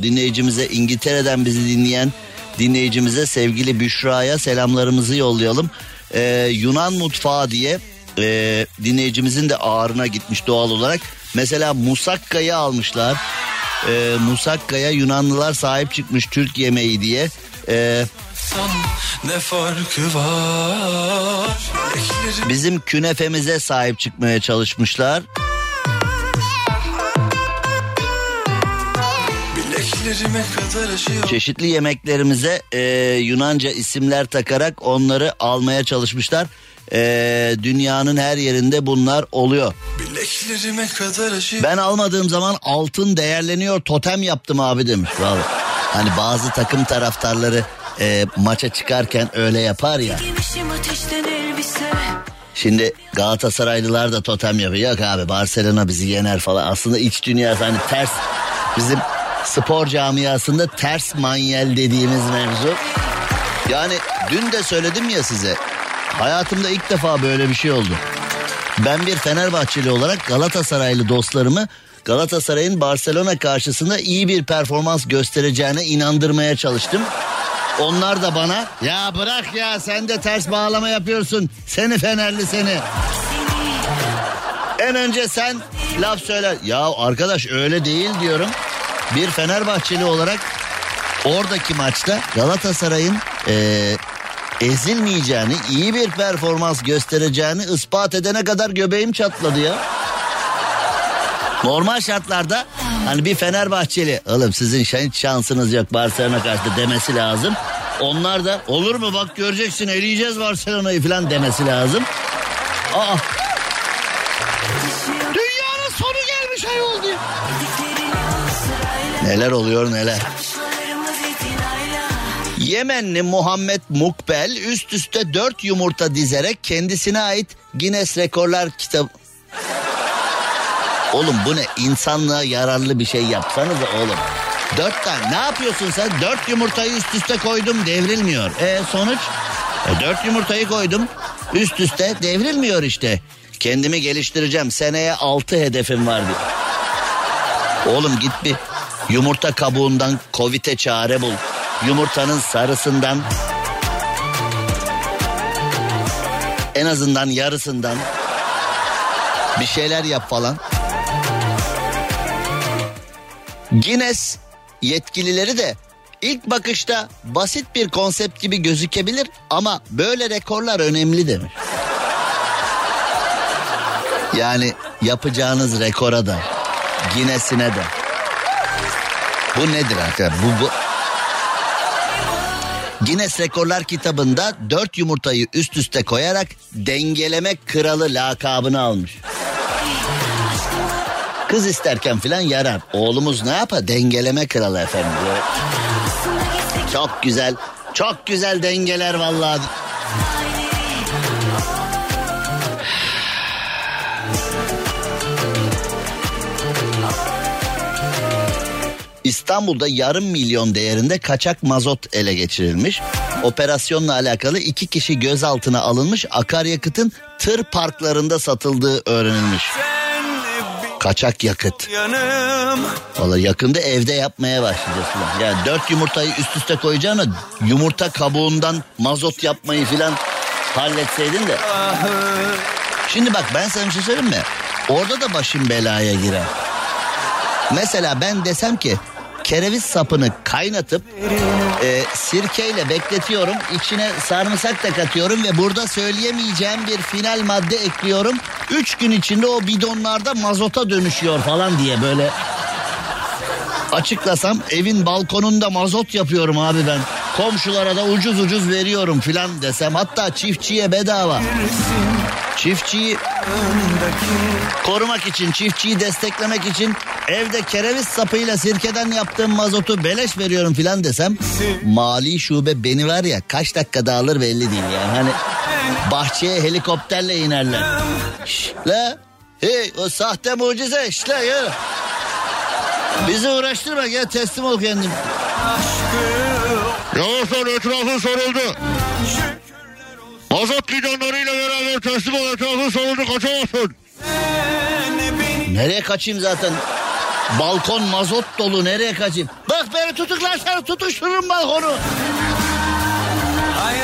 dinleyicimize İngiltere'den bizi dinleyen dinleyicimize sevgili Büşra'ya selamlarımızı yollayalım. E, Yunan mutfağı diye e, dinleyicimizin de ağrına gitmiş doğal olarak. Mesela musakkayı almışlar. E, musakkaya Yunanlılar sahip çıkmış Türk yemeği diye. E, Ne farkı var? bizim künefemize sahip çıkmaya çalışmışlar. Çeşitli yemeklerimize e, Yunanca isimler takarak onları almaya çalışmışlar. E, dünyanın her yerinde bunlar oluyor. Ben almadığım zaman altın değerleniyor totem yaptım abi demiş. Vallahi. Hani bazı takım taraftarları e, maça çıkarken öyle yapar ya. Şimdi Galatasaraylılar da totem yapıyor. Yok abi Barcelona bizi yener falan. Aslında iç dünyası hani ters bizim spor camiasında ters manyel dediğimiz mevzu. Yani dün de söyledim ya size. Hayatımda ilk defa böyle bir şey oldu. Ben bir Fenerbahçeli olarak Galatasaraylı dostlarımı Galatasaray'ın Barcelona karşısında iyi bir performans göstereceğine inandırmaya çalıştım. Onlar da bana ya bırak ya sen de ters bağlama yapıyorsun. Seni Fenerli seni. En önce sen laf söyle. Ya arkadaş öyle değil diyorum. Bir Fenerbahçeli olarak oradaki maçta Galatasaray'ın eee, ezilmeyeceğini, iyi bir performans göstereceğini ispat edene kadar göbeğim çatladı ya. Normal şartlarda hani bir Fenerbahçeli oğlum sizin şansınız yok Barcelona karşıda demesi lazım. Onlar da olur mu bak göreceksin eleyeceğiz Barcelona'yı falan demesi lazım. Aa. Neler oluyor neler. Yemenli Muhammed Mukbel üst üste dört yumurta dizerek kendisine ait Guinness Rekorlar kitabı... Oğlum bu ne insanlığa yararlı bir şey yapsanız oğlum. Dört tane ne yapıyorsun sen? Dört yumurtayı üst üste koydum devrilmiyor. E sonuç? E, dört yumurtayı koydum üst üste devrilmiyor işte. Kendimi geliştireceğim seneye altı hedefim var diye. Oğlum git bir yumurta kabuğundan Covid'e çare bul. Yumurtanın sarısından en azından yarısından bir şeyler yap falan. Guinness yetkilileri de ilk bakışta basit bir konsept gibi gözükebilir ama böyle rekorlar önemli demiş. Yani yapacağınız rekora da Guinness'ine de. Bu nedir arkadaşlar? Bu, bu... Guinness Rekorlar kitabında dört yumurtayı üst üste koyarak dengeleme kralı lakabını almış. Kız isterken filan yarar. Oğlumuz ne yapar? Dengeleme kralı efendim. Çok güzel. Çok güzel dengeler vallahi. İstanbul'da yarım milyon değerinde kaçak mazot ele geçirilmiş. Operasyonla alakalı iki kişi gözaltına alınmış akaryakıtın tır parklarında satıldığı öğrenilmiş. Kaçak yakıt. Valla yakında evde yapmaya başlayacağız. Yani dört yumurtayı üst üste koyacağına yumurta kabuğundan mazot yapmayı filan halletseydin de. Şimdi bak ben sana bir şey söyleyeyim mi? Orada da başım belaya girer. Mesela ben desem ki kereviz sapını kaynatıp e, sirkeyle bekletiyorum. içine sarımsak da katıyorum ve burada söyleyemeyeceğim bir final madde ekliyorum. Üç gün içinde o bidonlarda mazota dönüşüyor falan diye böyle açıklasam evin balkonunda mazot yapıyorum abi ben. Komşulara da ucuz ucuz veriyorum filan desem hatta çiftçiye bedava. Çiftçiyi korumak için, çiftçiyi desteklemek için evde kereviz sapıyla sirkeden yaptığım mazotu beleş veriyorum filan desem mali şube beni var ya kaç dakikada alır belli değil yani. Hani bahçeye helikopterle inerler. Şş, la hey o sahte mucize şş la ya. Bizi uğraştırma gel teslim ol kendin. Yavuzlar etrafın soruldu. Mazot bidonlarıyla beraber teslim ol etrafın soruldu kaçamazsın. Nereye kaçayım zaten? Balkon mazot dolu nereye kaçayım? Bak beni tutuklarsan tutuştururum balkonu.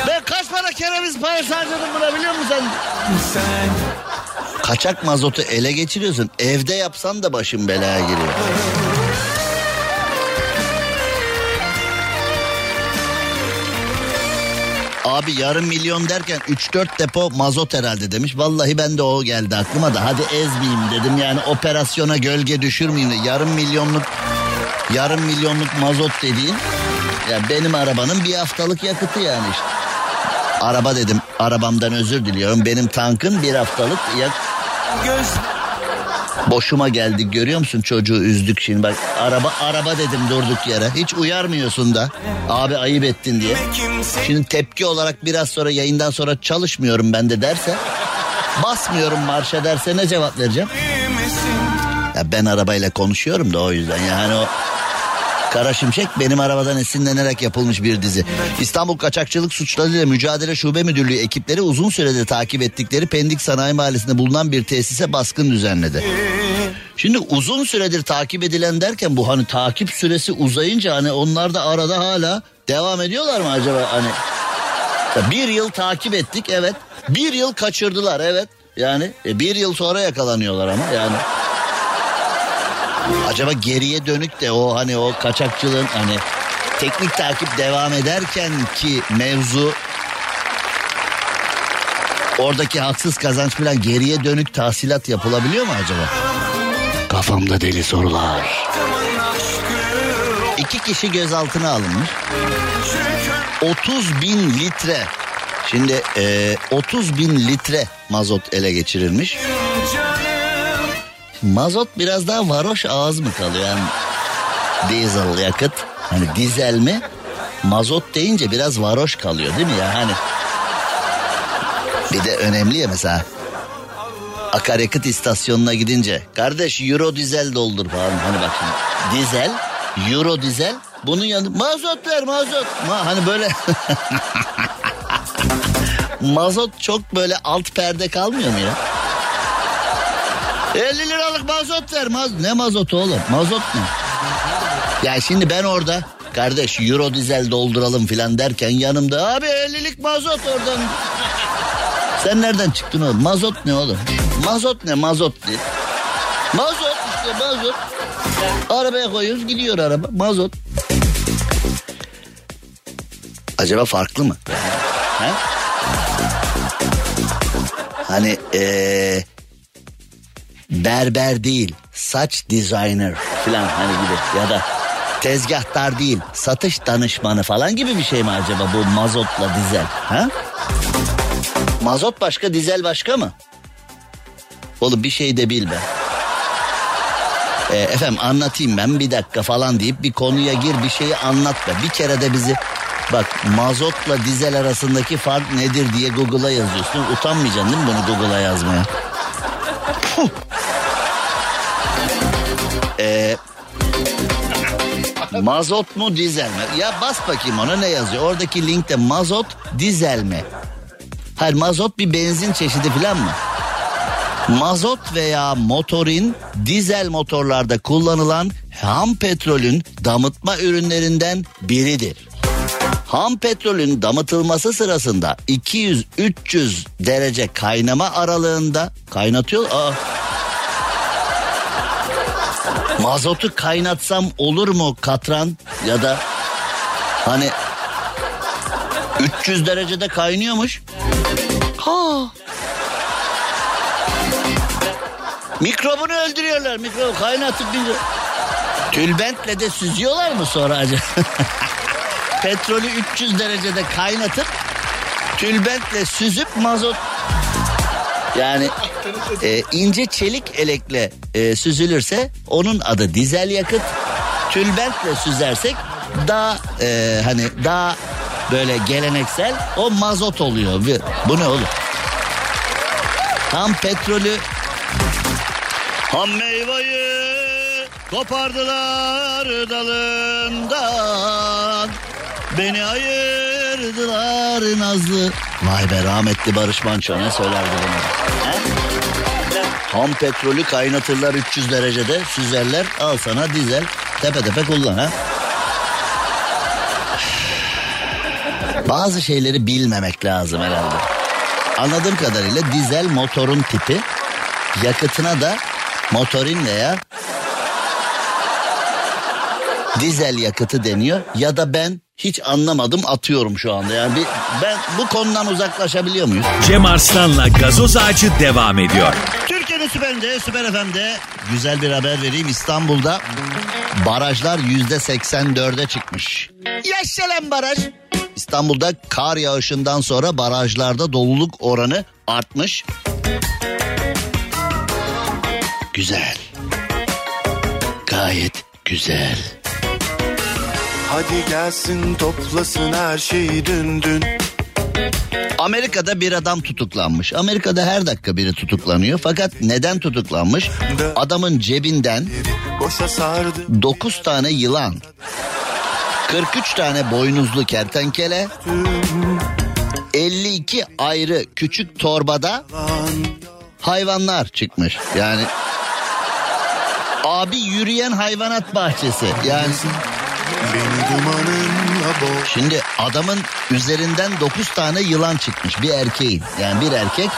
Ben kaç para kereviz parası harcadım buna biliyor musun sen? Kaçak mazotu ele geçiriyorsun. Evde yapsan da başın belaya giriyor. Abi yarım milyon derken 3-4 depo mazot herhalde demiş. Vallahi ben de o geldi aklıma da hadi ezmeyeyim dedim. Yani operasyona gölge düşürmeyeyim yarım milyonluk yarım milyonluk mazot dediğin ya benim arabanın bir haftalık yakıtı yani işte. Araba dedim arabamdan özür diliyorum. Benim tankın bir haftalık yak... Boşuma geldi görüyor musun? Çocuğu üzdük şimdi. Bak araba araba dedim durduk yere. Hiç uyarmıyorsun da. Abi ayıp ettin diye. Şimdi tepki olarak biraz sonra yayından sonra çalışmıyorum ben de derse Basmıyorum marşa derse ne cevap vereceğim? Ya ben arabayla konuşuyorum da o yüzden. Yani o Kara Şimşek benim arabadan esinlenerek yapılmış bir dizi. İstanbul Kaçakçılık Suçlarıyla Mücadele Şube Müdürlüğü ekipleri uzun süredir takip ettikleri Pendik Sanayi Mahallesi'nde bulunan bir tesise baskın düzenledi. Şimdi uzun süredir takip edilen derken bu hani takip süresi uzayınca hani onlar da arada hala devam ediyorlar mı acaba hani? Bir yıl takip ettik evet. Bir yıl kaçırdılar evet. Yani e, bir yıl sonra yakalanıyorlar ama yani. Acaba geriye dönük de o hani o kaçakçılığın hani teknik takip devam ederken ki mevzu oradaki haksız kazanç falan geriye dönük tahsilat yapılabiliyor mu acaba? Kafamda deli sorular. İki kişi gözaltına alınmış. 30 bin litre. Şimdi e, 30 bin litre mazot ele geçirilmiş. Mazot biraz daha varoş ağız mı kalıyor? Yani diesel yakıt. Hani dizel mi? Mazot deyince biraz varoş kalıyor değil mi ya? Hani bir de önemli ya mesela akaryakıt istasyonuna gidince kardeş euro dizel doldur falan hani bak şimdi dizel euro dizel bunun yanı mazot ver mazot Ma, hani böyle [LAUGHS] mazot çok böyle alt perde kalmıyor mu ya? 50 liralık mazot ver. Maz ne mazotu oğlum? Mazot ne? Ya şimdi ben orada kardeş euro dizel dolduralım filan derken yanımda abi 50'lik mazot oradan. Sen nereden çıktın oğlum? Mazot ne oğlum? Mazot ne mazot diye. Mazot işte mazot. Arabaya koyuyoruz gidiyor araba mazot. Acaba farklı mı? Ha? Hani ee, berber değil saç designer falan hani gibi ya da tezgahtar değil satış danışmanı falan gibi bir şey mi acaba bu mazotla dizel ha? Mazot başka dizel başka mı? Oğlum bir şey de bil be. Ee, efendim anlatayım ben bir dakika falan deyip bir konuya gir bir şeyi anlat be. Bir kere de bizi bak mazotla dizel arasındaki fark nedir diye Google'a yazıyorsun. Utanmayacaksın değil mi bunu Google'a yazmaya? Puh. Ee, mazot mu dizel mi? Ya bas bakayım ona ne yazıyor? Oradaki linkte mazot dizel mi? Hayır mazot bir benzin çeşidi falan mı? Mazot veya motorin dizel motorlarda kullanılan ham petrolün damıtma ürünlerinden biridir. Ham petrolün damıtılması sırasında 200-300 derece kaynama aralığında kaynatıyor. Aa, Mazotu kaynatsam olur mu katran ya da hani 300 derecede kaynıyormuş. Ha. Mikrobunu öldürüyorlar. Mikrobu kaynatıp bir tülbentle de süzüyorlar mı sonra acaba? [LAUGHS] Petrolü 300 derecede kaynatıp tülbentle süzüp mazot yani e, ince çelik elekle e, süzülürse onun adı dizel yakıt. Tülbentle süzersek daha e, hani daha böyle geleneksel o mazot oluyor. Bu ne oğlum? Tam petrolü ham meyveyi kopardılar dalından. Beni ayırdılar nazlı. Vay be rahmetli Barış Manço ne söylerdi bunu? Ham petrolü kaynatırlar 300 derecede süzerler al sana dizel tepe tepe kullan ha. Bazı şeyleri bilmemek lazım herhalde. Anladığım kadarıyla dizel motorun tipi yakıtına da motorin veya dizel yakıtı deniyor ya da ben hiç anlamadım atıyorum şu anda. Yani bir, ben bu konudan uzaklaşabiliyor muyuz? Cem Arslan'la gazoz ağacı devam ediyor. Türkiye'nin süperinde, süper FM'de güzel bir haber vereyim. İstanbul'da barajlar yüzde 84'e çıkmış. Yaşa lan baraj. İstanbul'da kar yağışından sonra barajlarda doluluk oranı artmış. Güzel. Gayet güzel. Hadi gelsin toplasın her şeyi dün dün Amerika'da bir adam tutuklanmış. Amerika'da her dakika biri tutuklanıyor. Fakat neden tutuklanmış? Adamın cebinden 9 tane yılan, 43 tane boynuzlu kertenkele, 52 ayrı küçük torbada hayvanlar çıkmış. Yani abi yürüyen hayvanat bahçesi. Yani Şimdi adamın üzerinden 9 tane yılan çıkmış bir erkeğin. Yani bir erkek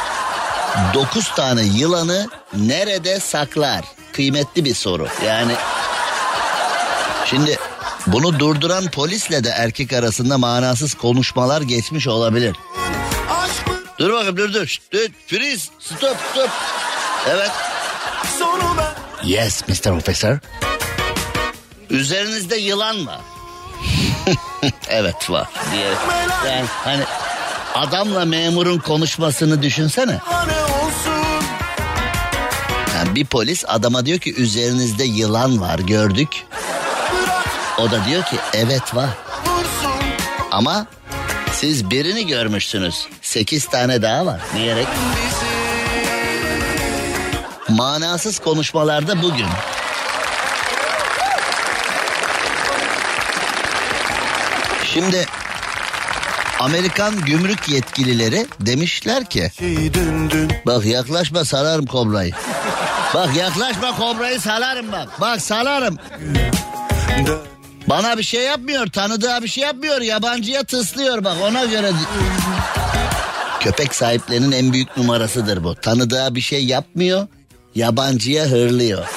9 tane yılanı nerede saklar? Kıymetli bir soru. Yani şimdi bunu durduran polisle de erkek arasında manasız konuşmalar geçmiş olabilir. Dur bakayım dur dur. Dur freeze stop stop. Evet. Yes Mr. Officer. Üzerinizde yılan var. [LAUGHS] evet var diye. Yani hani adamla memurun konuşmasını düşünsene. Yani bir polis adama diyor ki üzerinizde yılan var gördük. O da diyor ki evet var. Ama siz birini görmüşsünüz. Sekiz tane daha var diyerek. Manasız konuşmalarda bugün. Şimdi Amerikan gümrük yetkilileri demişler ki bak yaklaşma salarım kobrayı. Bak yaklaşma kobrayı salarım bak. Bak salarım. Bana bir şey yapmıyor tanıdığı bir şey yapmıyor yabancıya tıslıyor bak ona göre. Köpek sahiplerinin en büyük numarasıdır bu. Tanıdığı bir şey yapmıyor yabancıya hırlıyor.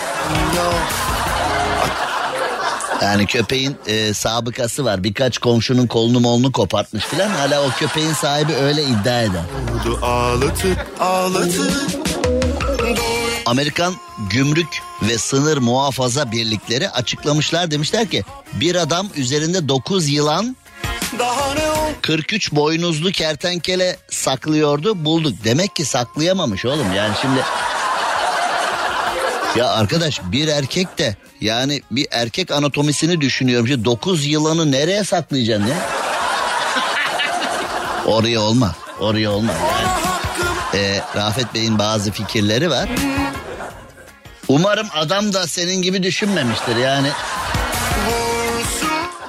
Yani köpeğin e, sabıkası var. Birkaç komşunun kolunu molunu kopartmış filan. Hala o köpeğin sahibi öyle iddia eder. Ağlatıp ağlatıp Amerikan Gümrük ve Sınır Muhafaza Birlikleri açıklamışlar demişler ki bir adam üzerinde 9 yılan daha ne ol 43 boynuzlu kertenkele saklıyordu bulduk. Demek ki saklayamamış oğlum yani şimdi ya arkadaş bir erkek de yani bir erkek anatomisini düşünüyorum. Şimdi 9 yılanı nereye saklayacaksın ya? Oraya olmaz. Oraya olmaz. Yani, e, Rafet Bey'in bazı fikirleri var. Umarım adam da senin gibi düşünmemiştir yani.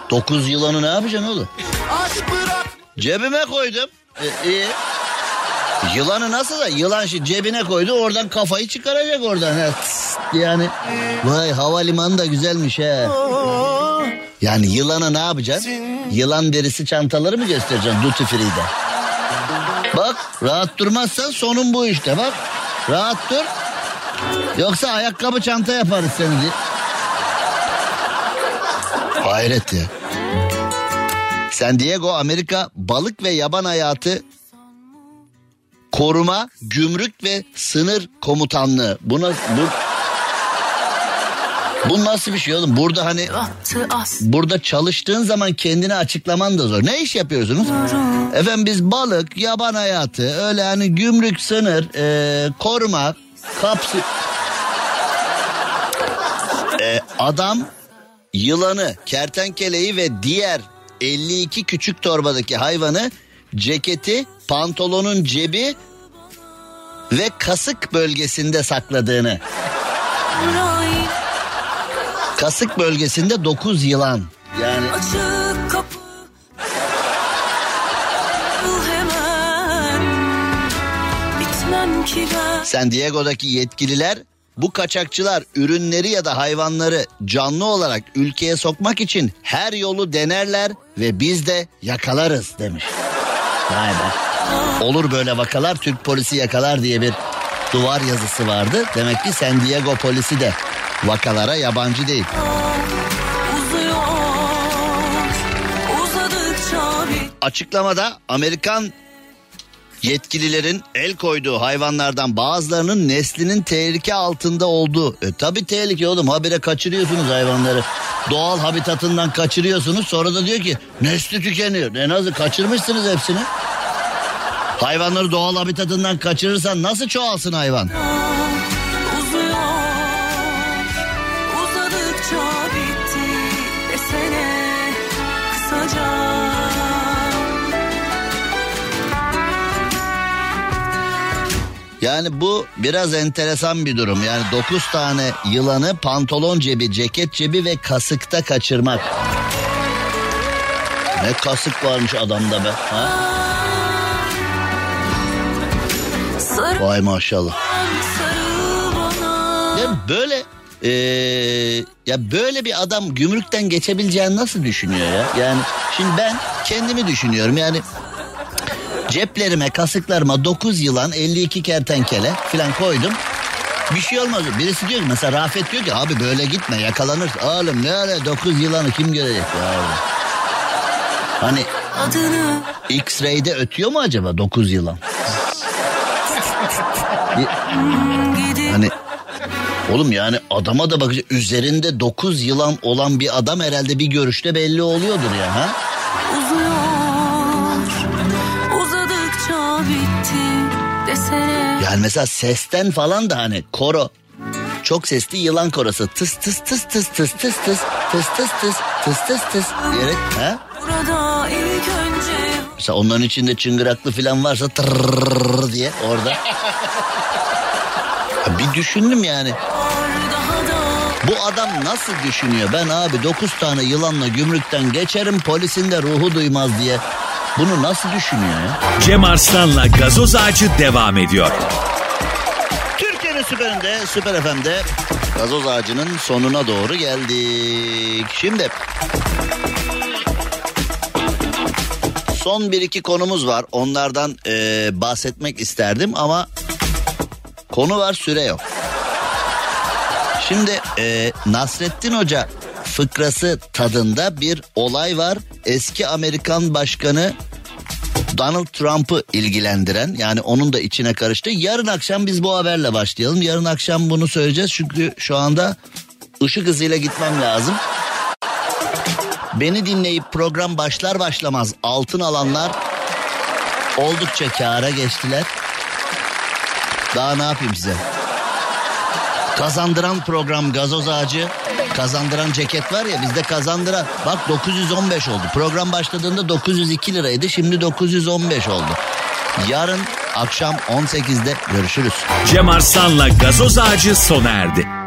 9 yılanı ne yapacaksın oğlum? Cebime koydum. E, iyi. Yılanı nasıl da yılan şimdi cebine koydu oradan kafayı çıkaracak oradan. Yani vay havalimanı da güzelmiş he. Yani yılana ne yapacaksın? Yılan derisi çantaları mı göstereceksin duty free'de? Bak rahat durmazsan sonun bu işte bak. Rahat dur. Yoksa ayakkabı çanta yaparız seni diye. Hayret ya. San Diego Amerika balık ve yaban hayatı koruma, gümrük ve sınır komutanlığı. Buna bu bu nasıl bir şey oğlum? Burada hani burada çalıştığın zaman kendini açıklaman da zor. Ne iş yapıyorsunuz? Efendim biz balık, yaban hayatı, öyle hani gümrük, sınır, e, koruma, kapsı... E, adam yılanı, kertenkeleyi ve diğer 52 küçük torbadaki hayvanı ceketi, pantolonun cebi ve kasık bölgesinde sakladığını. Kasık bölgesinde 9 yılan. Yani San Diego'daki yetkililer bu kaçakçılar ürünleri ya da hayvanları canlı olarak ülkeye sokmak için her yolu denerler ve biz de yakalarız demiş. Vay be. Olur böyle vakalar Türk polisi yakalar diye bir duvar yazısı vardı. Demek ki San Diego polisi de vakalara yabancı değil. Açıklamada Amerikan yetkililerin el koyduğu hayvanlardan bazılarının neslinin tehlike altında olduğu. E tabi tehlike oğlum habire kaçırıyorsunuz hayvanları. Doğal habitatından kaçırıyorsunuz sonra da diyor ki nesli tükeniyor. E nasıl kaçırmışsınız hepsini? Hayvanları doğal habitatından kaçırırsan nasıl çoğalsın hayvan? Yani bu biraz enteresan bir durum. Yani 9 tane yılanı pantolon cebi, ceket cebi ve kasıkta kaçırmak. Ne kasık varmış adamda be. Ha? Vay maşallah. Ya böyle eee, ya böyle bir adam gümrükten geçebileceğini nasıl düşünüyor ya? Yani şimdi ben kendimi düşünüyorum yani ceplerime kasıklarıma 9 yılan 52 kertenkele falan koydum. Bir şey olmaz. Birisi diyor ki mesela Rafet diyor ki abi böyle gitme yakalanır. Oğlum ne öyle 9 yılanı kim görecek ya? Hani X-ray'de ötüyor mu acaba 9 yılan? Hani oğlum yani adama da bakacak üzerinde 9 yılan olan bir adam herhalde bir görüşte belli oluyordur ya ha? uzuyor. Yani mesela sesten falan da hani koro çok sesli yılan korosu tıs tıs tıs tıs tıs tıs tıs tıs tıs tıs tıs tıs tıs diyerek ha? Mesela onların içinde çıngıraklı falan varsa tırrrr diye orada. Bir düşündüm yani. Bu adam nasıl düşünüyor? Ben abi 9 tane yılanla gümrükten geçerim polisin de ruhu duymaz diye. Bunu nasıl düşünüyor ya? Cem Arslan'la gazoz ağacı devam ediyor. Türkiye'nin süperinde, süper FM'de gazoz ağacının sonuna doğru geldik. Şimdi son bir iki konumuz var. Onlardan eee, bahsetmek isterdim ama konu var süre yok. Şimdi eee, Nasrettin Hoca fıkrası tadında bir olay var. Eski Amerikan Başkanı Donald Trump'ı ilgilendiren yani onun da içine karıştı. Yarın akşam biz bu haberle başlayalım. Yarın akşam bunu söyleyeceğiz çünkü şu anda ışık hızıyla gitmem lazım. Beni dinleyip program başlar başlamaz altın alanlar oldukça kâra geçtiler. Daha ne yapayım size? Kazandıran program gazoz ağacı. Kazandıran ceket var ya bizde kazandıran. Bak 915 oldu. Program başladığında 902 liraydı. Şimdi 915 oldu. Yarın akşam 18'de görüşürüz. Cem Arslan'la gazoz ağacı sona erdi.